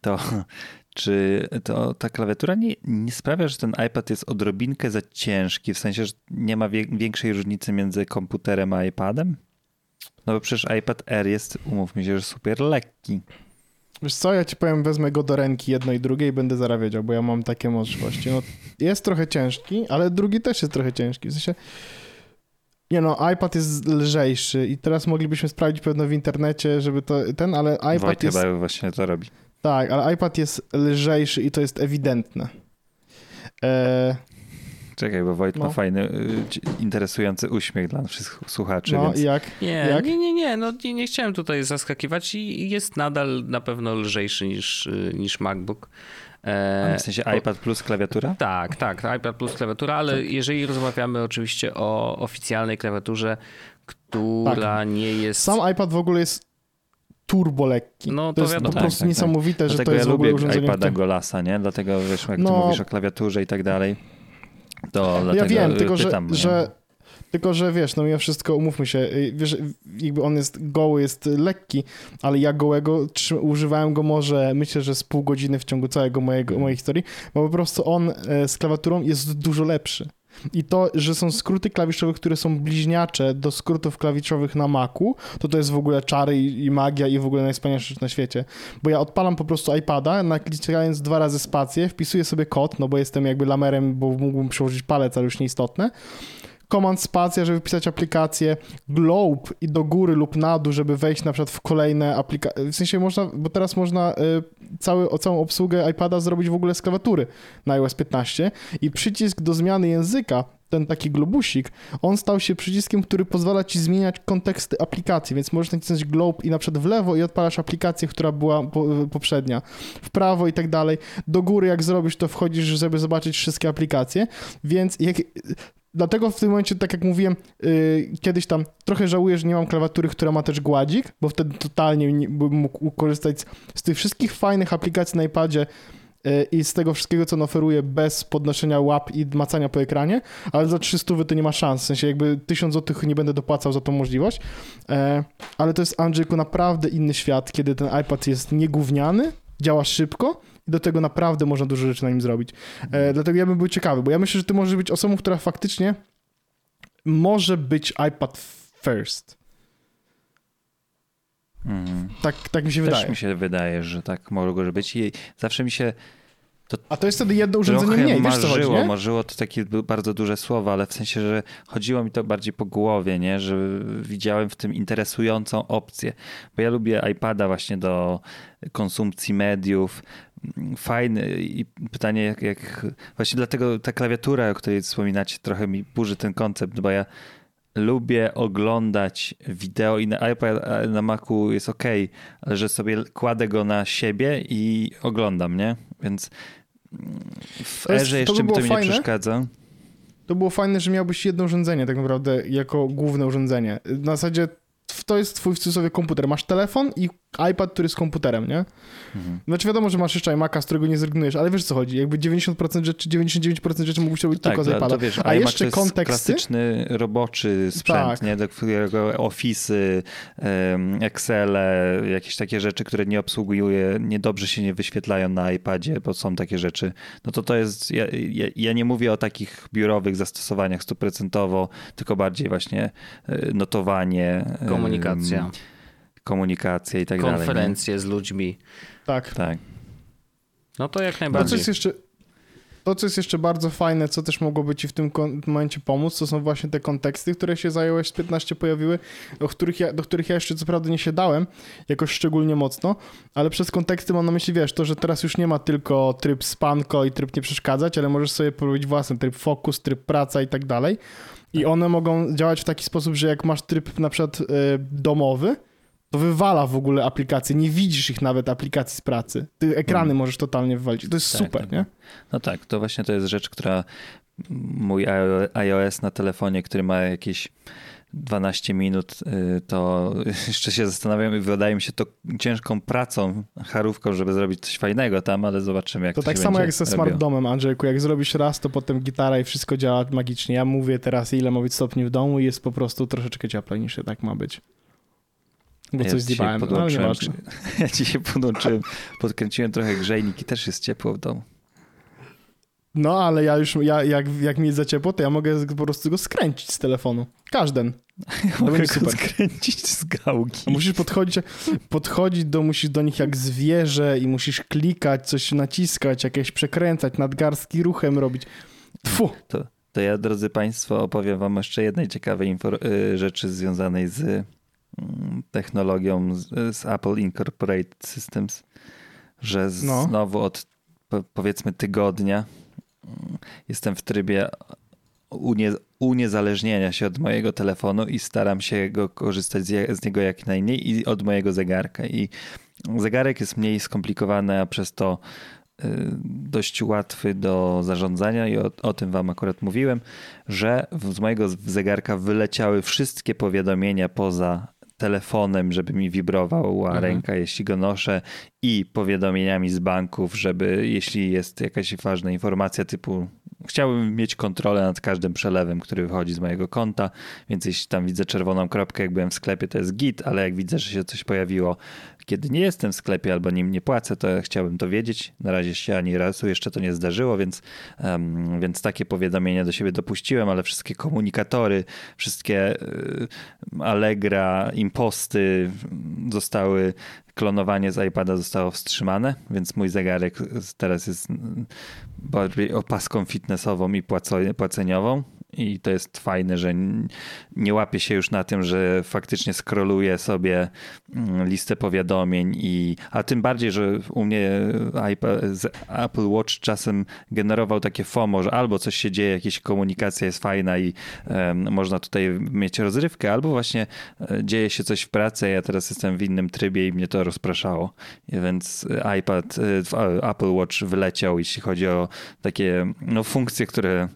To, czy to ta klawiatura nie, nie sprawia, że ten iPad jest odrobinkę za ciężki, w sensie, że nie ma wie, większej różnicy między komputerem a iPadem? No bo przecież iPad R jest, umówmy się, że super lekki. Wiesz co, ja ci powiem, wezmę go do ręki jednej i drugiej i będę zaraz wiedział, bo ja mam takie możliwości. No, jest trochę ciężki, ale drugi też jest trochę ciężki. W sensie, nie no, iPad jest lżejszy i teraz moglibyśmy sprawdzić pewno w internecie, żeby to ten, ale iPad Wojt jest... chyba właśnie to robi. Tak, ale iPad jest lżejszy i to jest ewidentne. E... Czekaj, bo Wojt ma No. fajny, y, interesujący uśmiech dla wszystkich słuchaczy, No więc jak? Nie, Jak? nie, nie, nie, no nie, nie chciałem tutaj zaskakiwać i jest nadal na pewno lżejszy niż, y, niż MacBook. E, w sensie iPad plus klawiatura? Tak, tak, iPad plus klawiatura, ale Tak. jeżeli rozmawiamy oczywiście o oficjalnej klawiaturze, która nie jest... Tak. Sam iPad w ogóle jest turbo lekki. No, to to jest wiadomo. po prostu Tak, tak, niesamowite, że Dlatego to jest ja w ogóle lubię urządzenie. iPada Golasa, nie? Dlatego wiesz, jak ty No. mówisz o klawiaturze i tak dalej, to dlatego ja wiem, y, tylko że, pytam. że tylko, że wiesz, no mimo wszystko, umówmy się, y, wiesz, jakby on jest goły, jest lekki, ale ja gołego używałem go może, myślę, że z pół godziny w ciągu całego mojego, mojej historii, bo po prostu on e, z klawiaturą jest dużo lepszy. I to, że są skróty klawiszowe, które są bliźniacze do skrótów klawiszowych na Macu, to to jest w ogóle czary i, magia i w ogóle najwspanialsza rzecz na świecie. Bo ja odpalam po prostu iPada, naklikając dwa razy spację, wpisuję sobie kod, no bo jestem jakby lamerem, bo mógłbym przełożyć palec, ale już nieistotne. Command spacja, żeby wpisać aplikację, globe i do góry lub na dół, żeby wejść na przykład w kolejne aplikacje. W sensie można, bo teraz można y, cały, o całą obsługę iPada zrobić w ogóle z klawiatury na iOS 15 i przycisk do zmiany języka, ten taki globusik, on stał się przyciskiem, który pozwala ci zmieniać konteksty aplikacji, więc możesz nacisnąć globe i na przykład w lewo i odpalasz aplikację, która była po, poprzednia, w prawo i tak dalej. Do góry jak zrobisz, to wchodzisz, żeby zobaczyć wszystkie aplikacje, więc jak, Dlatego w tym momencie, tak jak mówiłem, yy, kiedyś tam trochę żałuję, że nie mam klawiatury, która ma też gładzik, bo wtedy totalnie nie, bym mógł korzystać z, z tych wszystkich fajnych aplikacji na iPadzie yy, i z tego wszystkiego, co on oferuje bez podnoszenia łap i macania po ekranie, ale za 300 to nie ma szans, w sensie jakby 1000 zł nie będę dopłacał za tą możliwość, e, ale to jest, Andrzejku, naprawdę inny świat, kiedy ten iPad jest niegówniany, działa szybko i do tego naprawdę można dużo rzeczy na nim zrobić. E, dlatego ja bym był ciekawy, bo ja myślę, że ty możesz być osobą, która faktycznie może być iPad first. Mhm. Tak, tak mi się Też wydaje. mi się wydaje, że tak mogło być i zawsze mi się A to jest wtedy jedno urządzenie mniej, wiesz co chodzi, marzyło, nie? marzyło to takie bardzo duże słowo, ale w sensie, że chodziło mi to bardziej po głowie, nie? że widziałem w tym interesującą opcję, bo ja lubię iPada właśnie do konsumpcji mediów, fajny i pytanie jak, jak właśnie dlatego ta klawiatura, o której wspominacie, trochę mi burzy ten koncept, bo ja lubię oglądać wideo i na iPad, na Macu jest ok, ale że sobie kładę go na siebie i oglądam, nie? Więc mm, w To jest- erze to by jeszcze mi to mi fajne. nie przeszkadza. To było fajne, że miałbyś jedno urządzenie tak naprawdę jako główne urządzenie. Na zasadzie to jest twój w cudzysłowie komputer. Masz telefon i iPad, który jest komputerem, nie? Mhm. Znaczy wiadomo, że masz jeszcze iMac'a, z którego nie zrezygnujesz, ale wiesz co chodzi, jakby 90% rzeczy, 99% rzeczy mógłbyś robić tylko z iPada. to wiesz, A iMac jeszcze to konteksty? klasyczny roboczy sprzęt, Tak. nie? do którego Office'y, em, Excele, jakieś takie rzeczy, które nie obsługuje, niedobrze się nie wyświetlają na iPadzie, bo są takie rzeczy. No to to jest, ja, ja, ja nie mówię o takich biurowych zastosowaniach stuprocentowo, tylko bardziej właśnie e, notowanie. Komunikacja, Komunikacja i tak dalej. konferencje z ludźmi. Tak. Tak. No to jak To, co najbardziej. jest jeszcze, to, co jest jeszcze bardzo fajne, co też mogłoby ci w tym momencie pomóc, to są właśnie te konteksty, które się za iOS 15 pojawiły, do których, ja, do których ja jeszcze co prawda nie siadałem jakoś szczególnie mocno, ale przez konteksty mam na myśli, wiesz, to, że teraz już nie ma tylko tryb spanko i tryb nie przeszkadzać, ale możesz sobie porobić własny tryb fokus, tryb praca i tak dalej. I one mogą działać w taki sposób, że jak masz tryb na przykład y, domowy, to wywala w ogóle aplikacje, nie widzisz ich nawet aplikacji z pracy. Ty ekrany Mm. możesz totalnie wywalić. To jest Tak, super, tak. nie? No tak, to właśnie to jest rzecz, która mój iOS na telefonie, który ma jakieś 12 minut, y, to jeszcze się zastanawiam i wydaje mi się to ciężką pracą, charówką, żeby zrobić coś fajnego tam, ale zobaczymy jak To to, tak samo jak ze robiło. Smart Domem, Andrzejku. Jak zrobisz raz, to potem gitara i wszystko działa magicznie. Ja mówię teraz, ile ma być stopni w domu i jest po prostu troszeczkę cieplej niż tak ma być. Bo Ja coś zjebałem, no, ale nieważne. Ja dzisiaj podłączyłem, podkręciłem trochę grzejnik i też jest ciepło w domu. No, ale ja już, ja, jak, jak mi jest za ciepło, to ja mogę po prostu go skręcić z telefonu. Każden. Mogę będzie go super. skręcić z gałki. A Musisz podchodzić, podchodzić do, musisz do nich jak zwierzę i musisz klikać, coś naciskać, jakieś przekręcać, nadgarstki ruchem robić. Tfu. To ja, drodzy Państwo, opowiem Wam jeszcze jednej ciekawej y, rzeczy związanej z technologią z, z Apple Incorporated Systems, że No. znowu od po, powiedzmy tygodnia mm, jestem w trybie unie, uniezależnienia się od mojego telefonu i staram się go korzystać z, z niego jak najmniej i od mojego zegarka. I zegarek jest mniej skomplikowany, a przez to y, dość łatwy do zarządzania i o, o, tym wam akurat mówiłem, że z mojego zegarka wyleciały wszystkie powiadomienia poza telefonem, żeby mi wibrowała mhm. ręka, jeśli go noszę i powiadomieniami z banków, żeby jeśli jest jakaś ważna informacja typu chciałbym mieć kontrolę nad każdym przelewem, który wychodzi z mojego konta, więc jeśli tam widzę czerwoną kropkę, jak byłem w sklepie, to jest git, ale jak widzę, że się coś pojawiło, kiedy nie jestem w sklepie albo nim nie płacę, to chciałbym to wiedzieć. Na razie się ani razu jeszcze to nie zdarzyło, więc, um, więc takie powiadomienia do siebie dopuściłem, ale wszystkie komunikatory, wszystkie y, Allegra, imposty zostały klonowanie z iPada zostało wstrzymane, więc mój zegarek teraz jest bardziej opaską fitnessową i płaceniową. I to jest fajne, że nie łapię się już na tym, że faktycznie skroluję sobie mm, listę powiadomień i a tym bardziej, że u mnie Apple Watch czasem generował takie FOMO, że albo coś się dzieje, jakaś komunikacja jest fajna i um, można tutaj mieć rozrywkę, albo właśnie e, dzieje się coś w pracy, ja teraz jestem w innym trybie i mnie to rozpraszało. Więc iPad, e, Apple Watch wyleciał, jeśli chodzi o takie no, funkcje, które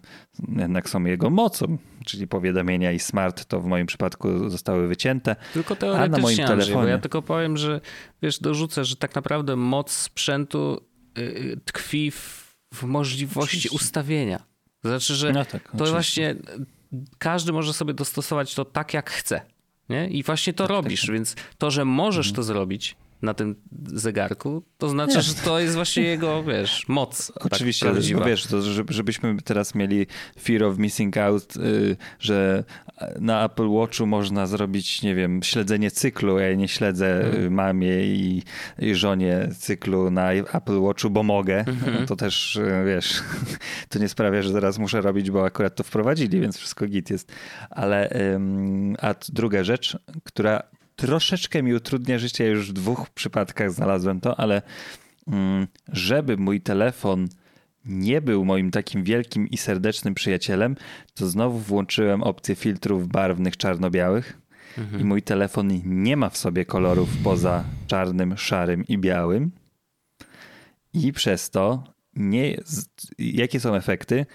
jednak są jego mocą, czyli powiadomienia i smart to w moim przypadku zostały wycięte. Tylko teoretycznie, a na moim telefonie... Andrzej, bo ja tylko powiem, że wiesz, dorzucę, że tak naprawdę moc sprzętu yy, tkwi w, w możliwości Oczywiście. ustawienia. Znaczy, że no tak, to oczywiście. właśnie każdy może sobie dostosować to tak, jak chce. Nie? I właśnie to tak, tak robisz, tak, więc to, że możesz mhm. to zrobić, na tym zegarku, to znaczy, nie. że to jest właśnie jego, wiesz, moc. Tak Oczywiście, tak no wiesz, to, żebyśmy teraz mieli fear of missing out, y, że na Apple Watchu można zrobić, nie wiem, śledzenie cyklu. Ja nie śledzę hmm. mamie i, i, żonie cyklu na Apple Watchu, bo mogę. Hmm. To też, y, wiesz, to nie sprawia, że teraz muszę robić, bo akurat to wprowadzili, więc wszystko git jest. Ale, a druga rzecz, która troszeczkę mi utrudnia życie, już w dwóch przypadkach znalazłem to, ale mm, żeby mój telefon nie był moim takim wielkim i serdecznym przyjacielem, to znowu włączyłem opcję filtrów barwnych czarno-białych. Mhm. I mój telefon nie ma w sobie kolorów poza czarnym, szarym i białym. I przez to nie. Jakie są efekty?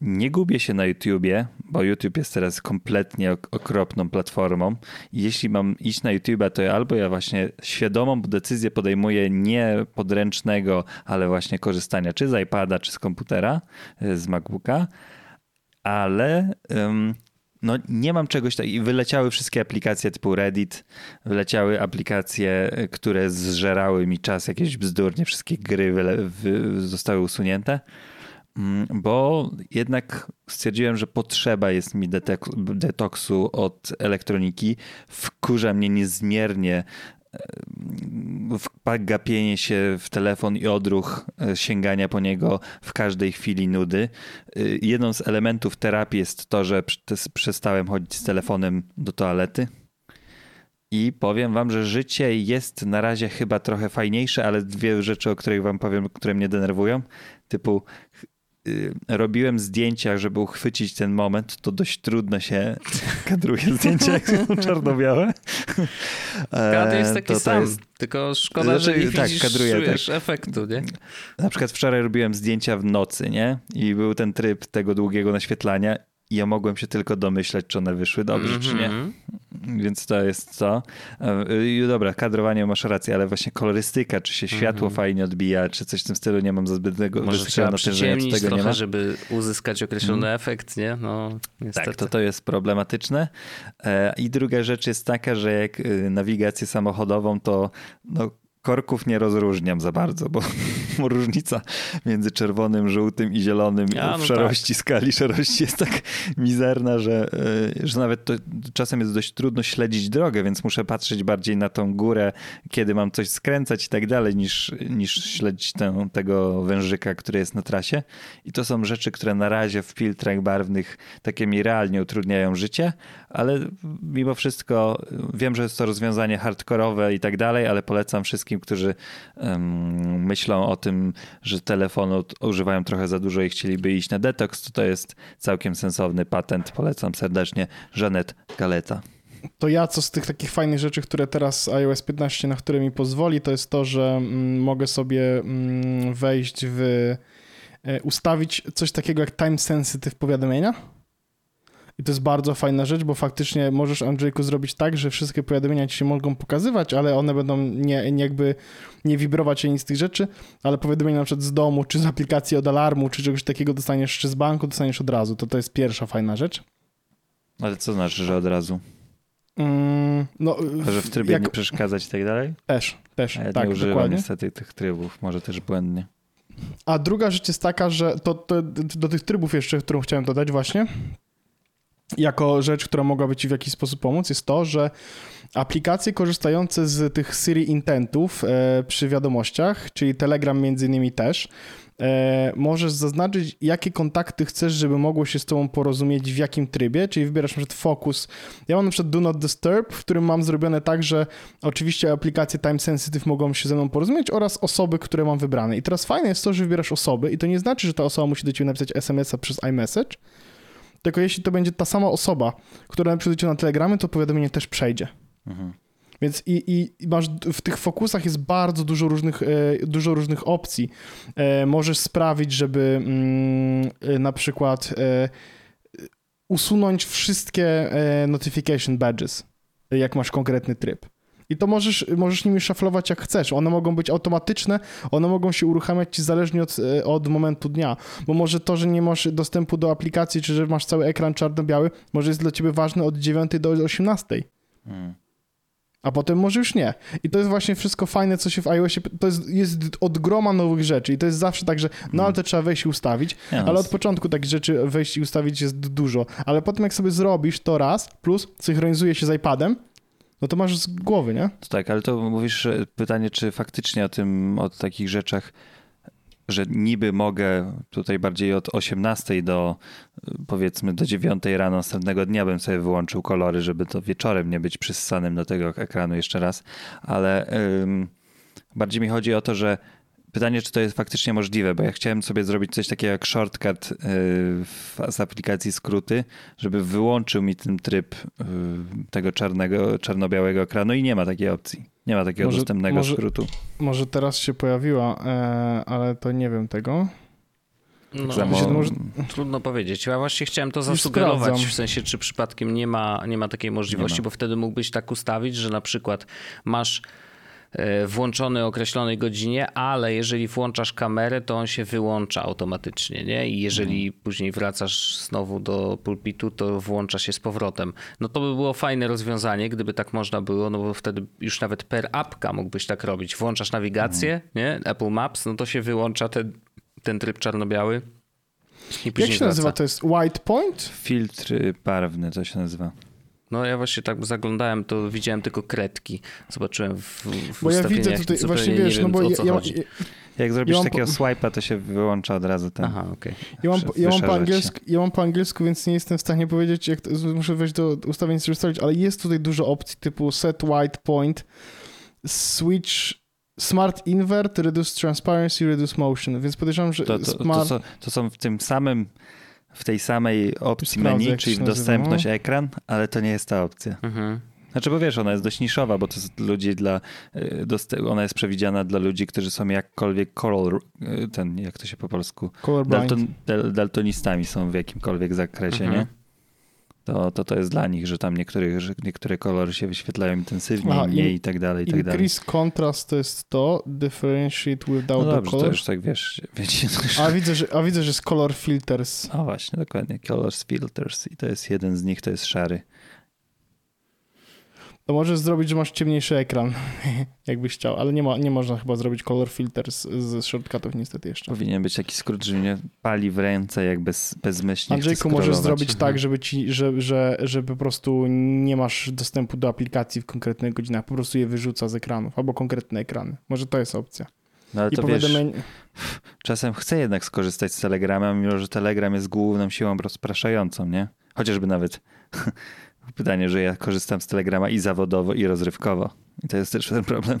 Nie gubię się na YouTubie, bo YouTube jest teraz kompletnie okropną platformą. jeśli mam iść na YouTube'a, to albo ja właśnie świadomą decyzję podejmuję nie podręcznego, ale właśnie korzystania czy z iPada, czy z komputera, e, z MacBooka, ale um, no nie mam czegoś tak i wyleciały wszystkie aplikacje typu Reddit, wyleciały aplikacje, e, które zżerały mi czas, jakieś bzdurnie, wszystkie gry zostały usunięte. Mm, bo jednak stwierdziłem, że potrzeba jest mi detoksu od elektroniki. Wkurza mnie niezmiernie gapienie się w telefon i odruch e, sięgania po niego w każdej chwili nudy. E, jedną z elementów terapii jest to, że przestałem chodzić z telefonem do toalety. I powiem wam, że życie jest na razie chyba trochę fajniejsze, ale dwie rzeczy, o których wam powiem, które mnie denerwują, typu robiłem zdjęcia, żeby uchwycić ten moment, to dość trudno się kadruje zdjęcia, jak są czarno-białe. Kadr jest taki to sam, jest... tylko szkoda, znaczy, że nie tak, kadruję, tak. efektu, nie? Na przykład wczoraj robiłem zdjęcia w nocy, nie? I był ten tryb tego długiego naświetlania i ja mogłem się tylko domyślać, czy one wyszły dobrze, mm -hmm. czy nie. Mhm. Więc to jest to. E, I dobra, kadrowanie masz rację, ale właśnie kolorystyka, czy się światło mm -hmm. fajnie odbija, czy coś w tym stylu, nie mam za zbytnego Może trzeba tego trochę, nie ma. żeby uzyskać określony mm. efekt, nie? No, niestety. Tak, to to jest problematyczne. E, I druga rzecz jest taka, że jak y, nawigację samochodową, to no, korków nie rozróżniam za bardzo, bo różnica między czerwonym, żółtym i zielonym A, no w szarości tak. skali szarości jest tak mizerna, że, e, że nawet to czasem jest dość trudno śledzić drogę, więc muszę patrzeć bardziej na tą górę, kiedy mam coś skręcać i tak dalej, niż, niż śledzić tę, tego wężyka, który jest na trasie. I to są rzeczy, które na razie w filtrach barwnych takie mi realnie utrudniają życie, ale mimo wszystko wiem, że jest to rozwiązanie hardkorowe i tak dalej, ale polecam wszystkim wszystkim, którzy um, myślą o tym, że telefonu używają trochę za dużo i chcieliby iść na detoks, to to jest całkiem sensowny patent. Polecam serdecznie. Żanet Galeta. To ja, co z tych takich fajnych rzeczy, które teraz iOS 15 na które mi pozwoli, to jest to, że mm, mogę sobie mm, wejść w e, ustawić coś takiego jak time sensitive powiadomienia i to jest bardzo fajna rzecz, bo faktycznie możesz, Andrzejku, zrobić tak, że wszystkie powiadomienia ci się mogą pokazywać, ale one będą nie, nie jakby nie wibrować ani z tych rzeczy, ale powiadomienia na przykład z domu, czy z aplikacji od alarmu, czy czegoś takiego dostaniesz, czy z banku dostaniesz od razu. To to jest pierwsza fajna rzecz. Ale co znaczy, że od razu? Mm, no, że w trybie jak... nie przeszkadzać i tak dalej? Też, też. A ja tak, nie używam dokładnie. niestety tych trybów, może też błędnie. A druga rzecz jest taka, że to, to do tych trybów jeszcze, którą chciałem dodać właśnie, jako rzecz, która mogłaby ci w jakiś sposób pomóc, jest to, że aplikacje korzystające z tych Siri intentów e, przy wiadomościach, czyli Telegram między innymi też, e, możesz zaznaczyć, jakie kontakty chcesz, żeby mogło się z tobą porozumieć, w jakim trybie, czyli wybierasz na przykład fokus. Ja mam na przykład Do Not Disturb, w którym mam zrobione tak, że oczywiście aplikacje time sensitive mogą się ze mną porozumieć oraz osoby, które mam wybrane. I teraz fajne jest to, że wybierasz osoby i to nie znaczy, że ta osoba musi do ciebie napisać SMS-a przez iMessage, tylko jeśli to będzie ta sama osoba, która przejdzie na Telegramy, to powiadomienie też przejdzie. Mhm. Więc i, i, masz w tych fokusach jest bardzo dużo różnych, e, dużo różnych opcji. E, możesz sprawić, żeby mm, e, na przykład usunąć wszystkie notification badges, jak masz konkretny tryb. I to możesz, możesz nimi szaflować jak chcesz. One mogą być automatyczne, one mogą się uruchamiać ci zależnie od, e, od momentu dnia. Bo może to, że nie masz dostępu do aplikacji, czy że masz cały ekran czarno-biały, może jest dla ciebie ważne od 9 do 18. Hmm. A potem może już nie. I to jest właśnie wszystko fajne, co się w iOSie. To jest, jest od groma nowych rzeczy. I to jest zawsze tak, że no ale to trzeba wejść i ustawić. Yes. Ale od początku takich rzeczy wejść i ustawić jest dużo. Ale potem, jak sobie zrobisz to raz, plus synchronizuje się z iPadem, no to masz z głowy, nie? To tak, ale to mówisz pytanie, czy faktycznie o tym, o takich rzeczach, że niby mogę tutaj bardziej od 18 do powiedzmy do 9 rano następnego dnia bym sobie wyłączył kolory, żeby to wieczorem nie być przyssanym do tego ekranu jeszcze raz, ale ym, bardziej mi chodzi o to, że Pytanie, czy to jest faktycznie możliwe, bo ja chciałem sobie zrobić coś takiego jak shortcut y, z aplikacji skróty, żeby wyłączył mi ten tryb y, tego czarnego, czarno-białego ekranu i nie ma takiej opcji. Nie ma takiego może, dostępnego może, skrótu. Może teraz się pojawiła, e, ale to nie wiem tego. No, może... Trudno powiedzieć. Ja właśnie chciałem to zasugerować, w sensie, czy przypadkiem nie ma, nie ma takiej możliwości, ma. bo wtedy mógłbyś tak ustawić, że na przykład masz włączony o określonej godzinie, ale jeżeli włączasz kamerę, to on się wyłącza automatycznie, nie? I jeżeli mhm. później wracasz znowu do pulpitu, to włącza się z powrotem. No to by było fajne rozwiązanie, gdyby tak można było, no bo wtedy już nawet per apka mógłbyś tak robić. Włączasz nawigację, mhm. nie? Apple Maps, no to się wyłącza ten, ten tryb czarno-biały. Jak się wraca. nazywa? To jest white point? Filtry barwne to się nazywa. No ja właśnie tak zaglądałem, to widziałem tylko kredki. Zobaczyłem w, w Bo ja widzę tutaj, właśnie wiesz, wiem, no bo ja, ja, jak zrobisz ja takiego po... swipe'a, to się wyłącza od razu ten. Aha, okej. Okay. Ja, mam, ja, mam po angielsku, ja mam po angielsku, więc nie jestem w stanie powiedzieć, jak to, muszę wejść do ustawień i ustalić, ale jest tutaj dużo opcji typu set white point, switch Smart Invert, Reduce Transparency, Reduce Motion, więc podejrzewam, że to, to, smart... to, to są w tym samym w tej samej opcji menu, czyli w dostępność nazywa. ekran, ale to nie jest ta opcja. Mhm. Znaczy, bo wiesz, ona jest dość niszowa, bo to jest ludzi dla, y, ona jest przewidziana dla ludzi, którzy są jakkolwiek color, y, ten, jak to się po polsku, dalton, daltonistami są w jakimkolwiek zakresie, mhm. nie? To, to to jest dla nich, że tam niektórych, że niektóre kolory się wyświetlają intensywniej, Aha, mniej i tak dalej, i tak dalej. Increase contrast to jest to, differentiate without no dobrze, the color. to już tak wiesz, wiecie. A widzę, że, a widzę, że jest color filters. A właśnie, dokładnie, colors filters i to jest jeden z nich, to jest szary to możesz zrobić, że masz ciemniejszy ekran, jakbyś chciał, ale nie, ma, nie można chyba zrobić color filter z, z shortcutów niestety jeszcze. Powinien być taki skrót, że mnie pali w ręce, jak bez, bezmyślnie Andrzejku, możesz zrobić mhm. tak, żeby ci, że, że, że po prostu nie masz dostępu do aplikacji w konkretnych godzinach, po prostu je wyrzuca z ekranów, albo konkretne ekrany. Może to jest opcja. No ale I to powiadomień... wiesz, czasem chcę jednak skorzystać z Telegrama, mimo że Telegram jest główną siłą rozpraszającą, nie? Chociażby nawet pytanie, że ja korzystam z Telegrama i zawodowo, i rozrywkowo. I to jest też ten problem.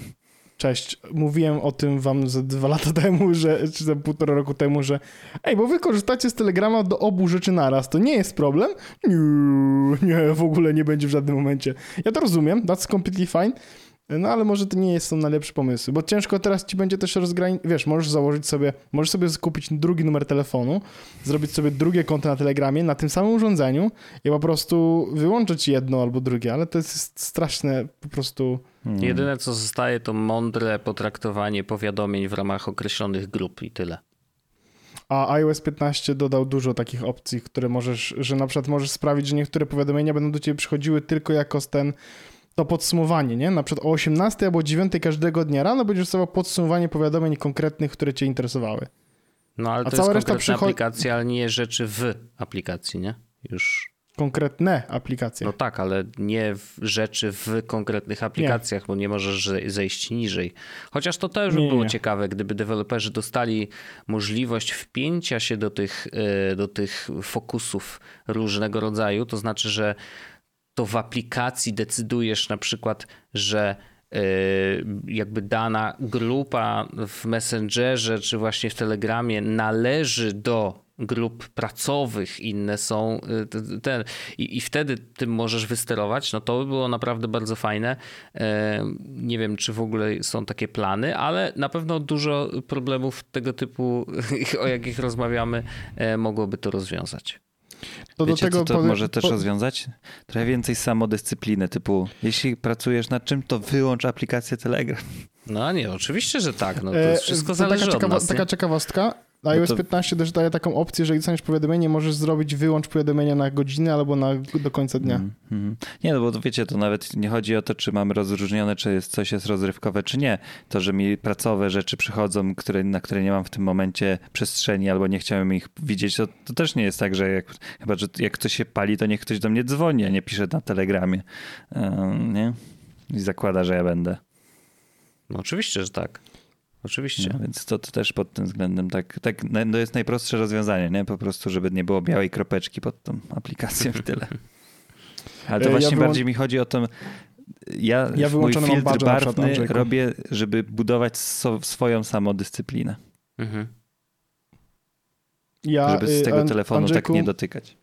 Cześć. Mówiłem o tym wam ze dwa lata temu, że, czy za półtora roku temu, że ej, bo wy korzystacie z Telegrama do obu rzeczy naraz. To nie jest problem? Nie, nie, w ogóle nie będzie w żadnym momencie. Ja to rozumiem, that's completely fine. No ale może to nie jest są najlepsze pomysły, bo ciężko teraz ci będzie też rozgraniczyć, wiesz, możesz założyć sobie, możesz sobie skupić drugi numer telefonu, zrobić sobie drugie konto na Telegramie na tym samym urządzeniu i po prostu wyłączyć jedno albo drugie, ale to jest straszne po prostu... Hmm. Jedyne co zostaje to mądre potraktowanie powiadomień w ramach określonych grup i tyle. A iOS 15 dodał dużo takich opcji, które możesz, że na przykład możesz sprawić, że niektóre powiadomienia będą do ciebie przychodziły tylko jako ten to podsumowanie, nie? Na przykład o 18 albo 9 każdego dnia rano będziesz dostawał podsumowanie powiadomień konkretnych, które cię interesowały. No ale A to cała jest reszta przychodzi... aplikacja, ale nie rzeczy w aplikacji, nie? Już. Konkretne aplikacje. No tak, ale nie rzeczy w konkretnych aplikacjach, nie. bo nie możesz zejść niżej. Chociaż to też by było nie. ciekawe, gdyby deweloperzy dostali możliwość wpięcia się do tych, e, do tych fokusów różnego rodzaju, to znaczy, że to w aplikacji decydujesz na przykład, że e, jakby dana grupa w Messengerze czy właśnie w Telegramie należy do grup pracowych, inne są e, ten i, i wtedy tym możesz wysterować, no to by było naprawdę bardzo fajne. E, nie wiem, czy w ogóle są takie plany, ale na pewno dużo problemów tego typu, o jakich rozmawiamy, mogłoby to rozwiązać. To Wiecie, do tego co to może też po... rozwiązać? Trochę więcej samodyscypliny, typu jeśli pracujesz nad czym, to wyłącz aplikację Telegram. No nie, oczywiście, że tak. No, to jest wszystko e, to zależy taka, ciekawa, nas, taka ciekawostka. iOS to... 15 też daje taką opcję, że dostaniesz powiadomienie, możesz zrobić wyłącz powiadomienia na godzinę albo na, do końca dnia. Mm, mm. Nie, no bo wiecie, to nawet nie chodzi o to, czy mamy rozróżnione, czy jest, coś jest rozrywkowe, czy nie. To, że mi pracowe rzeczy przychodzą, które, na które nie mam w tym momencie przestrzeni albo nie chciałem ich widzieć, to, to też nie jest tak, że jak, chyba, że jak ktoś się pali, to niech ktoś do mnie dzwoni, a nie pisze na telegramie. nie? I zakłada, że ja będę. No oczywiście, że tak. Oczywiście. No, więc to, to, też pod tym względem tak, tak to jest najprostsze rozwiązanie, nie? Po prostu, żeby nie było białej kropeczki pod tą aplikacją i tyle. Ale to właśnie ja bardziej mi chodzi o to, ja, ja mój filtr barwny robię, żeby budować so, swoją samodyscyplinę. Mhm. Ja, żeby z y, tego telefonu Andrzejku, tak nie dotykać.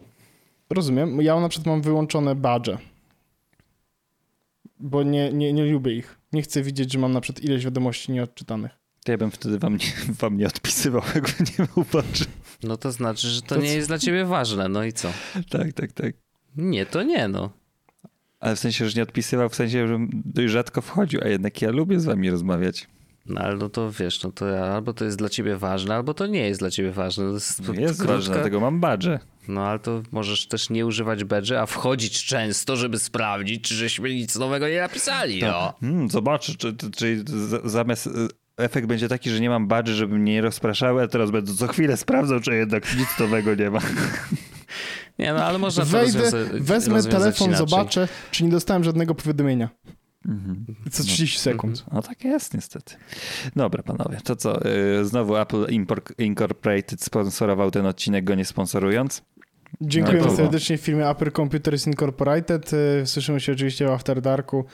Rozumiem. Ja na przykład mam wyłączone badże, bo nie, nie, nie lubię ich. Nie chcę widzieć, że mam na przykład ileś wiadomości nieodczytanych. To ja bym wtedy wam nie, wam nie odpisywał, jakby nie był badże. No to znaczy, że to, to nie co? jest dla ciebie ważne, no i co? Tak, tak, tak. Nie, to nie, no. Ale w sensie, że nie odpisywał, w sensie, że dość rzadko wchodził, a jednak ja lubię z wami rozmawiać. No ale no to wiesz, no to albo to jest dla ciebie ważne, albo to nie jest dla ciebie ważne. To jest, no jest krótka... ważne, dlatego mam badże. No ale to możesz też nie używać badże, a wchodzić często, żeby sprawdzić, czy żeśmy nic nowego nie napisali. No. Hmm, zobacz, czy, czy, czy zamiast efekt będzie taki, że nie mam badży, żeby mnie nie rozpraszały, a teraz będę co chwilę sprawdzał, czy jednak nic nowego nie ma. Nie, no ale można Wejdę, to Wezmę telefon, inaczej. zobaczę, czy nie dostałem żadnego powiadomienia. Mhm. Co 30 no. sekund. No tak jest niestety. Dobra panowie, to co, yy, znowu Apple Incorporated sponsorował ten odcinek, go nie sponsorując. Dziękuję no, serdecznie firmie Apple Computers Incorporated. Y, słyszymy się oczywiście w After Darku.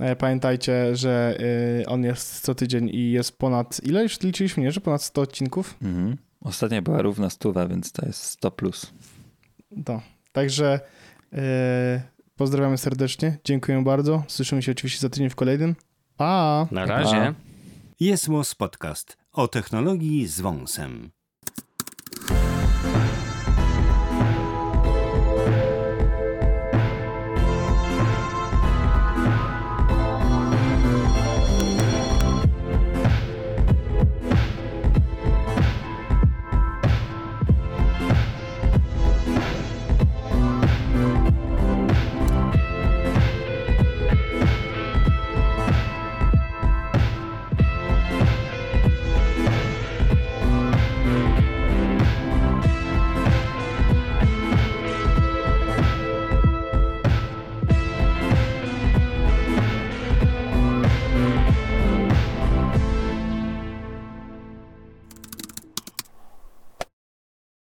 E, pamiętajcie, że y, on jest co tydzień i jest ponad, ile już liczyliśmy, nie? Że ponad 100 odcinków? Mhm. Ostatnia była równa stuwa, więc to jest 100 plus. To. Także yy, pozdrawiamy serdecznie. Dziękuję bardzo. Słyszymy się oczywiście za tydzień w kolejnym. Pa! Na razie. Jest Podcast o technologii z wąsem.